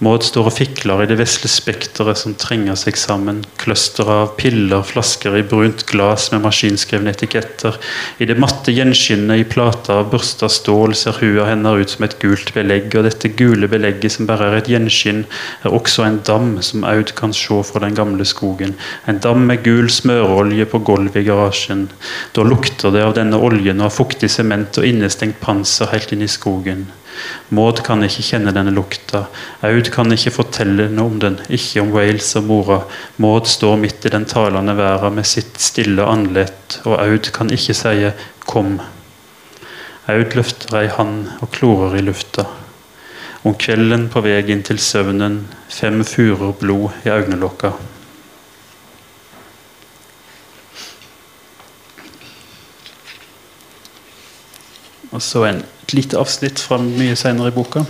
Maud står og fikler i det vesle spekteret som trenger seg sammen. Clusteret av piller, flasker i brunt glass med maskinskrevne etiketter. I det matte gjenskinnet i plata av børsta stål ser hua hennes ut som et gult belegg, og dette gule belegget som bare er et gjenskinn, er også en dam som Aud kan se fra den gamle skogen. En dam med gul smøreolje på gulvet i garasjen. Da lukter det av denne oljen og av fuktig sement og innestengt panser helt inn i skogen. Maud kan ikke kjenne denne lukta. Aud kan ikke fortelle noe om den, ikke om Wales og mora. Maud står midt i den talende verden med sitt stille andlet, og Aud kan ikke si 'kom'. Aud løfter ei hand og klorer i lufta. Om kvelden på vei inn til søvnen, fem furer blod i øynelokka. Og så en, et lite avsnitt fra mye senere i boka.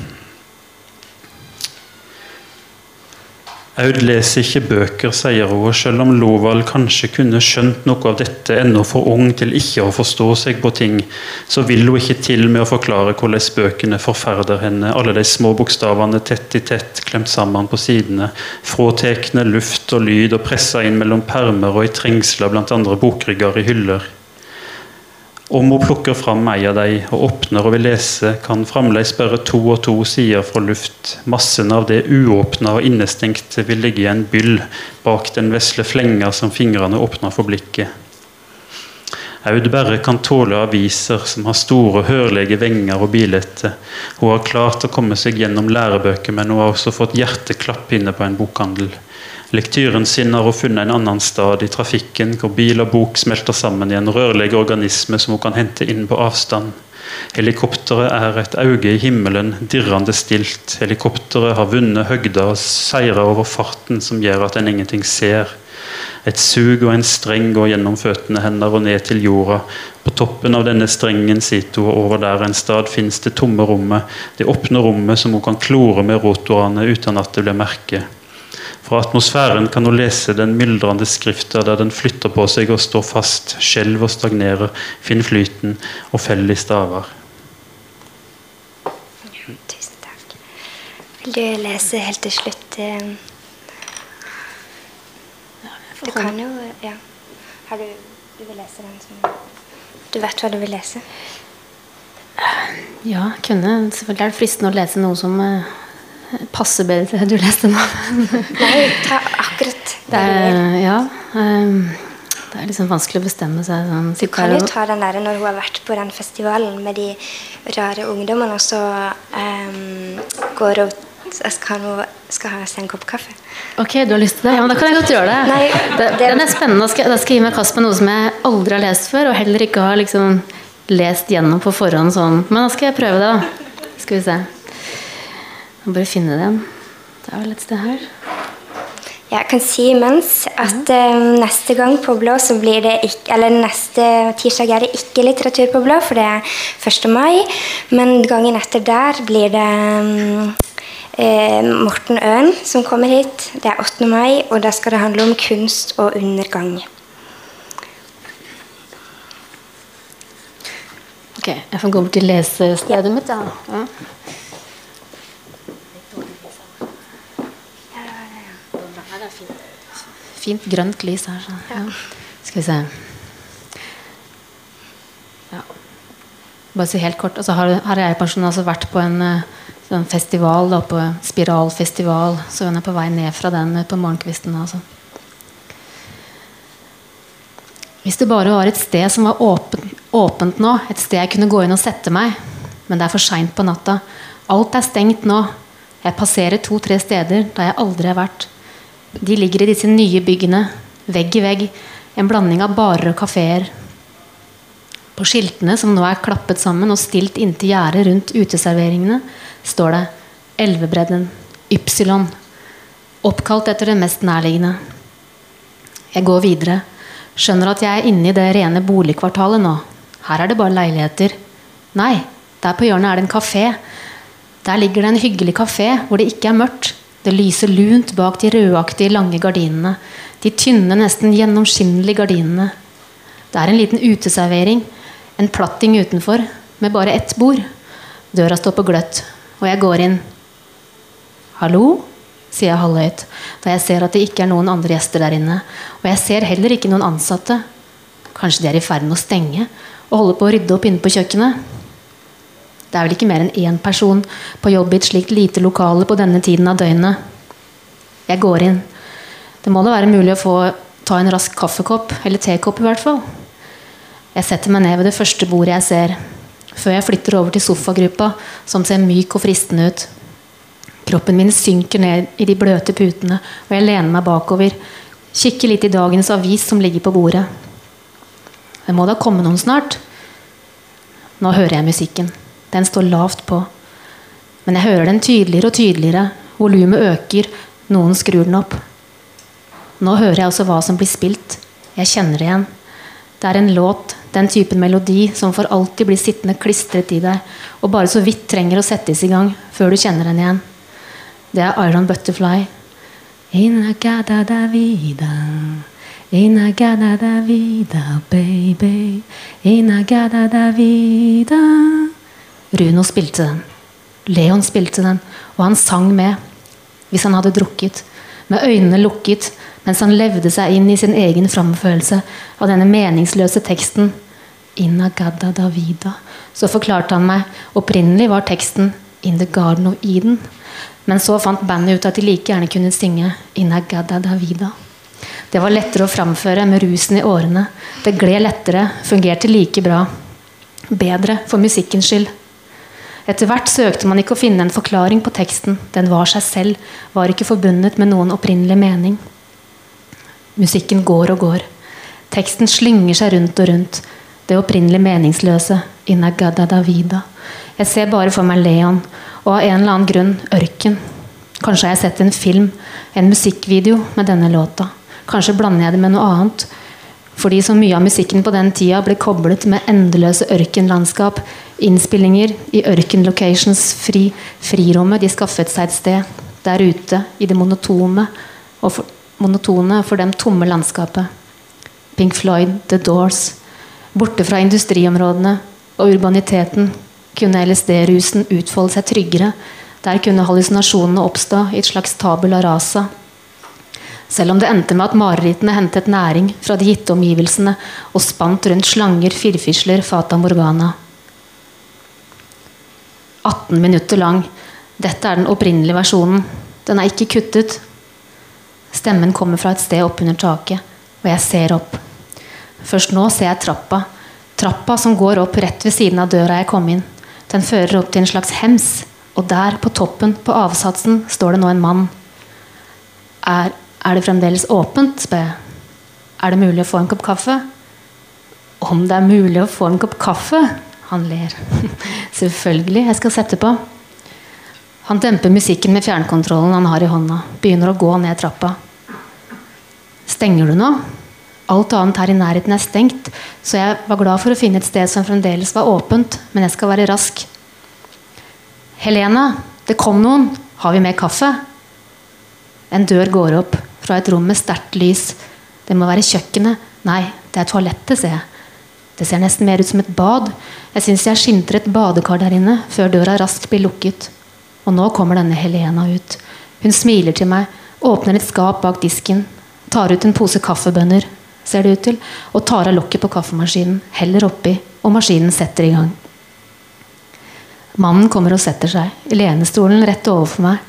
Aud leser ikke bøker, sier hun, og selv om Loval kanskje kunne skjønt noe av dette ennå for ung til ikke å forstå seg på ting, så vil hun ikke til med å forklare hvordan bøkene forferder henne, alle de små bokstavene tett i tett klemt sammen på sidene, fråtekne luft og lyd og pressa inn mellom permer og i trengsler blant andre bokrygger i hyller. Om hun plukker fram ei av dem og åpner og vil lese, kan fremdeles bare to og to sider fra luft. Massen av det uåpna og innestengte vil ligge i en byll bak den vesle flenga som fingrene åpner for blikket. Aud Berre kan tåle aviser som har store, hørlige venger og bilder. Hun har klart å komme seg gjennom lærebøker, men hun har også fått hjerteklapp inne på en bokhandel. Lektyren sin har hun funnet en annen stad i trafikken, hvor bil og bok smelter sammen i en rørlig organisme som hun kan hente inn på avstand. Helikopteret er et auge i himmelen, dirrende stilt. Helikopteret har vunnet høgda og seira over farten som gjør at en ingenting ser. Et sug og en streng går gjennom føttene hennes og ned til jorda. På toppen av denne strengen sitter hun, og over der en stad finnes det tomme rommet. Det åpne rommet som hun kan klore med rotorene uten at det blir merket. Fra atmosfæren kan hun lese den myldrende skrifta der den flytter på seg og står fast, skjelver og stagnerer, finner flyten og feller i staver. Tusen takk. Vil du lese helt til slutt? eh? Du kan jo Ja. Har du Du vil lese den som Du vet hva du vil lese? Ja, kunne. Selvfølgelig er det fristende å lese noe som passer bedre til det du leste nå. Nei, ta akkurat Det er, ja, Um, det er liksom vanskelig å bestemme seg. Sånn, Du kan jo ta den der når hun har vært på den festivalen med de rare ungdommene, og så um, går hun skal, noe, skal ha en kopp kaffe. Ok, du har lyst til det? Ja, men Da kan jeg godt gjøre det. Nei, det, det- den er spennende. Da skal, da skal jeg gi meg kast på noe som jeg aldri har lest før, og heller ikke har liksom lest gjennom på forhånd sånn. Men da skal jeg prøve det, da. Skal vi se. Må bare finne den. Det er vel et sted her. Jeg kan si imens at uh, neste gang på Blå så blir det ikke Eller neste tirsdag er det ikke litteratur på Blå, for det er 1. mai. Men gangen etter der blir det um, uh, Morten Øen som kommer hit. Det er 8. mai, og da skal det handle om kunst og undergang. Ok, jeg får gå bort til lesestedet mitt. Ja. Ja. Fint grønt lys her. Ja. Skal vi se ja. Bare si helt kort. Altså, har, har jeg personen altså vært på en eh, sånn festival, da, på Spiralfestival. Så hun er på vei ned fra den eh, på morgenkvisten. Altså. Hvis det bare var et sted som var åpent, åpent nå, et sted jeg kunne gå inn og sette meg, men det er for seint på natta. Alt er stengt nå. Jeg passerer to-tre steder der jeg aldri har vært. De ligger i disse nye byggene, vegg i vegg. En blanding av barer og kafeer. På skiltene, som nå er klappet sammen og stilt inntil gjerdet rundt uteserveringene, står det Elvebredden, Ypsilon. Oppkalt etter det mest nærliggende. Jeg går videre. Skjønner at jeg er inne i det rene boligkvartalet nå. Her er det bare leiligheter. Nei, der på hjørnet er det en kafé. Der ligger det en hyggelig kafé hvor det ikke er mørkt. Det lyser lunt bak de rødaktige, lange gardinene. De tynne, nesten gjennomskinnelige gardinene. Det er en liten uteservering. En platting utenfor, med bare ett bord. Døra står på gløtt, og jeg går inn. Hallo? sier jeg halvhøyt, da jeg ser at det ikke er noen andre gjester der inne. Og jeg ser heller ikke noen ansatte. Kanskje de er i ferd med å stenge og holde på å rydde opp inne på kjøkkenet. Det er vel ikke mer enn én person på jobb i et slikt lite lokale på denne tiden av døgnet. Jeg går inn. Det må da være mulig å få ta en rask kaffekopp, eller tekopp i hvert fall. Jeg setter meg ned ved det første bordet jeg ser. før jeg flytter over til sofagruppa, som ser myk og fristende ut. Kroppen min synker ned i de bløte putene, og jeg lener meg bakover. Kikker litt i dagens avis som ligger på bordet. Det må da komme noen snart. Nå hører jeg musikken. Den står lavt på. Men jeg hører den tydeligere og tydeligere. Volumet øker. Noen skrur den opp. Nå hører jeg også hva som blir spilt. Jeg kjenner det igjen. Det er en låt, den typen melodi som for alltid blir sittende klistret i deg, og bare så vidt trenger å settes i gang før du kjenner den igjen. Det er Iron Butterfly. Inagada da vida. Inagada da vida, baby. Inagada da vida. Runo spilte den. Leon spilte den, og han sang med. Hvis han hadde drukket. Med øynene lukket mens han levde seg inn i sin egen framførelse av denne meningsløse teksten. Inna gadda Davida. Så forklarte han meg opprinnelig var teksten In the Garden of Eden. Men så fant bandet ut at de like gjerne kunne synge Inagada Davida. Det var lettere å framføre med rusen i årene. Det gled lettere, fungerte like bra. Bedre for musikkens skyld. Etter hvert søkte man ikke å finne en forklaring på teksten. Den var seg selv, var ikke forbundet med noen opprinnelig mening. Musikken går og går. Teksten slynger seg rundt og rundt. Det opprinnelig meningsløse. Inagada Davida. Jeg ser bare for meg Leon, og av en eller annen grunn ørken. Kanskje har jeg sett en film, en musikkvideo med denne låta. Kanskje blander jeg det med noe annet. Fordi så mye av musikken på den tida ble koblet med endeløse ørkenlandskap. Innspillinger i ørkenlocations, fri, frirommet de skaffet seg et sted. Der ute, i det monotone. Og for, monotone for dem tomme landskapet. Pink Floyd, The Doors. Borte fra industriområdene og urbaniteten kunne LSD-rusen utfolde seg tryggere. Der kunne hallusinasjonene oppstå i et slags tabula rasa. Selv om det endte med at marerittene hentet næring fra de gitte omgivelsene og spant rundt slanger, firfisler, fata morgana. 18 minutter lang. Dette er den opprinnelige versjonen. Den er ikke kuttet, Stemmen kommer fra et sted oppunder taket, og jeg ser opp. Først nå ser jeg trappa. Trappa som går opp rett ved siden av døra jeg kom inn. Den fører opp til en slags hems, og der, på toppen, på avsatsen, står det nå en mann. Er, er det fremdeles åpent, spør jeg. Er det mulig å få en kopp kaffe? Om det er mulig å få en kopp kaffe? Han ler. Selvfølgelig, jeg skal sette på. Han demper musikken med fjernkontrollen han har i hånda. Begynner å gå ned trappa. Stenger du nå? Alt annet her i nærheten er stengt, så jeg var glad for å finne et sted som fremdeles var åpent, men jeg skal være rask. Helena, det kom noen. Har vi mer kaffe? En dør går opp fra et rom med sterkt lys. Det må være kjøkkenet. Nei, det er toalettet, ser jeg. Det ser nesten mer ut som et bad. Jeg syns jeg skimter et badekar der inne, før døra raskt blir lukket. Og nå kommer denne Helena ut. Hun smiler til meg, åpner et skap bak disken, tar ut en pose kaffebønner, ser det ut til, og tar av lokket på kaffemaskinen, heller oppi, og maskinen setter i gang. Mannen kommer og setter seg i lenestolen rett overfor meg.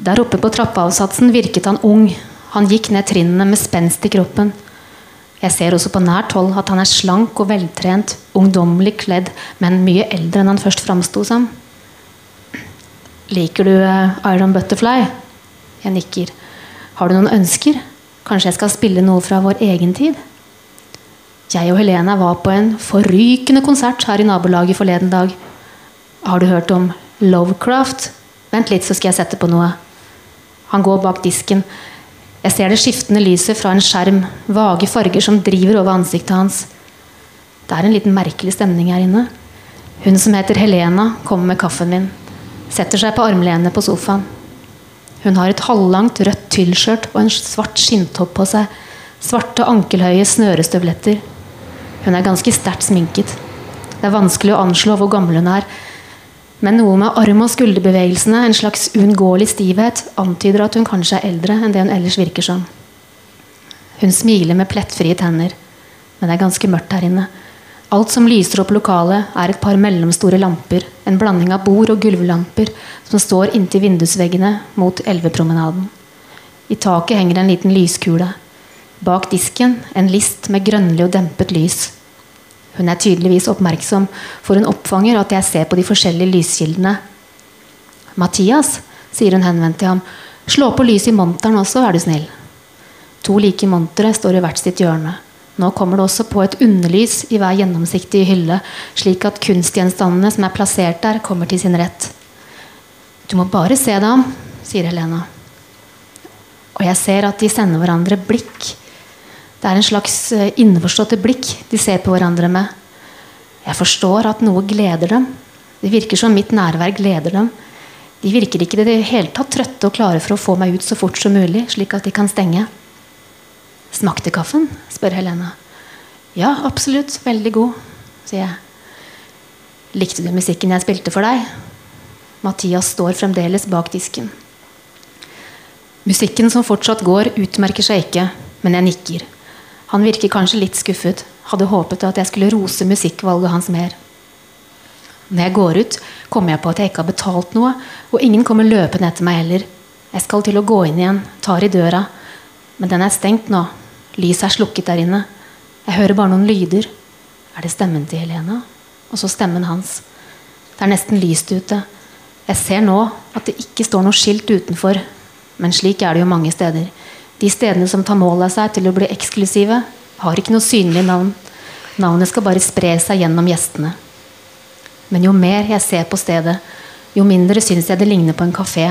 Der oppe på trappeavsatsen virket han ung. Han gikk ned trinnene med spenst i kroppen. Jeg ser også på nært hold at han er slank og veltrent, ungdommelig kledd, men mye eldre enn han først framsto som. Liker du eh, Iron Butterfly? Jeg nikker. Har du noen ønsker? Kanskje jeg skal spille noe fra vår egen tid? Jeg og Helena var på en forrykende konsert her i nabolaget forleden dag. Har du hørt om Lovecraft? Vent litt, så skal jeg sette på noe. Han går bak disken. Jeg ser det skiftende lyset fra en skjerm. Vage farger som driver over ansiktet hans. Det er en liten merkelig stemning her inne. Hun som heter Helena, kommer med kaffen min. Setter seg på armlenet på sofaen. Hun har et halvlangt rødt tyllskjørt og en svart skinntopp på seg. Svarte, ankelhøye snørestøvletter. Hun er ganske sterkt sminket. Det er vanskelig å anslå hvor gammel hun er. Men noe med arm- og skulderbevegelsene, en slags uunngåelig stivhet, antyder at hun kanskje er eldre enn det hun ellers virker som. Hun smiler med plettfrie tenner. Men det er ganske mørkt her inne. Alt som lyser opp lokalet, er et par mellomstore lamper, en blanding av bord- og gulvlamper, som står inntil vindusveggene mot elvepromenaden. I taket henger en liten lyskule. Bak disken en list med grønnlig og dempet lys. Hun er tydeligvis oppmerksom, for hun oppfanger at jeg ser på de forskjellige lyskildene. Mathias, sier hun henvendt til ham, slå på lys i monteren også, er du snill. To like montere står i hvert sitt hjørne. Nå kommer det også på et underlys i hver gjennomsiktige hylle, slik at kunstgjenstandene som er plassert der, kommer til sin rett. Du må bare se deg om, sier Helena. Og jeg ser at de sender hverandre blikk. Det er en slags eh, innforståtte blikk de ser på hverandre med. Jeg forstår at noe gleder dem. Det virker som mitt nærvær gleder dem. De virker ikke i det hele tatt trøtte og klare for å få meg ut så fort som mulig, slik at de kan stenge. Smakte kaffen? spør Helena. Ja, absolutt. Veldig god, sier jeg. Likte du musikken jeg spilte for deg? Mathias står fremdeles bak disken. Musikken som fortsatt går, utmerker seg ikke, men jeg nikker. Han virker kanskje litt skuffet. Hadde håpet at jeg skulle rose musikkvalget hans mer. Når jeg går ut, kommer jeg på at jeg ikke har betalt noe, og ingen kommer løpende etter meg heller. Jeg skal til å gå inn igjen, tar i døra, men den er stengt nå. Lyset er slukket der inne. Jeg hører bare noen lyder. Er det stemmen til Helena? Og så stemmen hans. Det er nesten lyst ute. Jeg ser nå at det ikke står noe skilt utenfor, men slik er det jo mange steder. De stedene som tar mål av seg til å bli eksklusive, har ikke noe synlig navn. Navnet skal bare spre seg gjennom gjestene. Men jo mer jeg ser på stedet, jo mindre syns jeg det ligner på en kafé.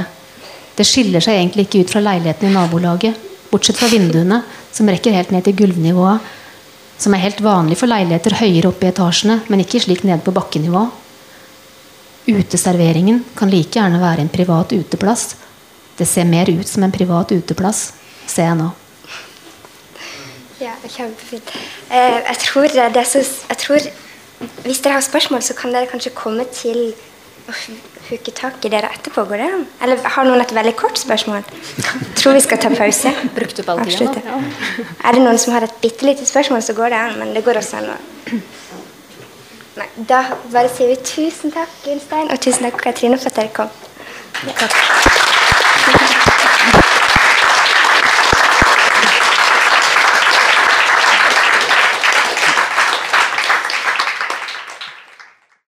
Det skiller seg egentlig ikke ut fra leiligheten i nabolaget, bortsett fra vinduene, som rekker helt ned til gulvnivået, som er helt vanlig for leiligheter høyere oppe i etasjene, men ikke slik nede på bakkenivå. Uteserveringen kan like gjerne være en privat uteplass. Det ser mer ut som en privat uteplass, ser nå. Ja, kjempefint. Eh, jeg, tror det er så, jeg tror Hvis dere har spørsmål, så kan dere kanskje komme til å huke tak i dere etterpå. Går det an? Eller har noen et veldig kort spørsmål? Jeg tror vi skal ta pause. Brukt opp all tida nå. Er det noen som har et bitte lite spørsmål, så går det an. Men det går også an å Nei, Da bare sier vi tusen takk, Gunstein, og tusen takk, Katrine, for at dere kom. Takk.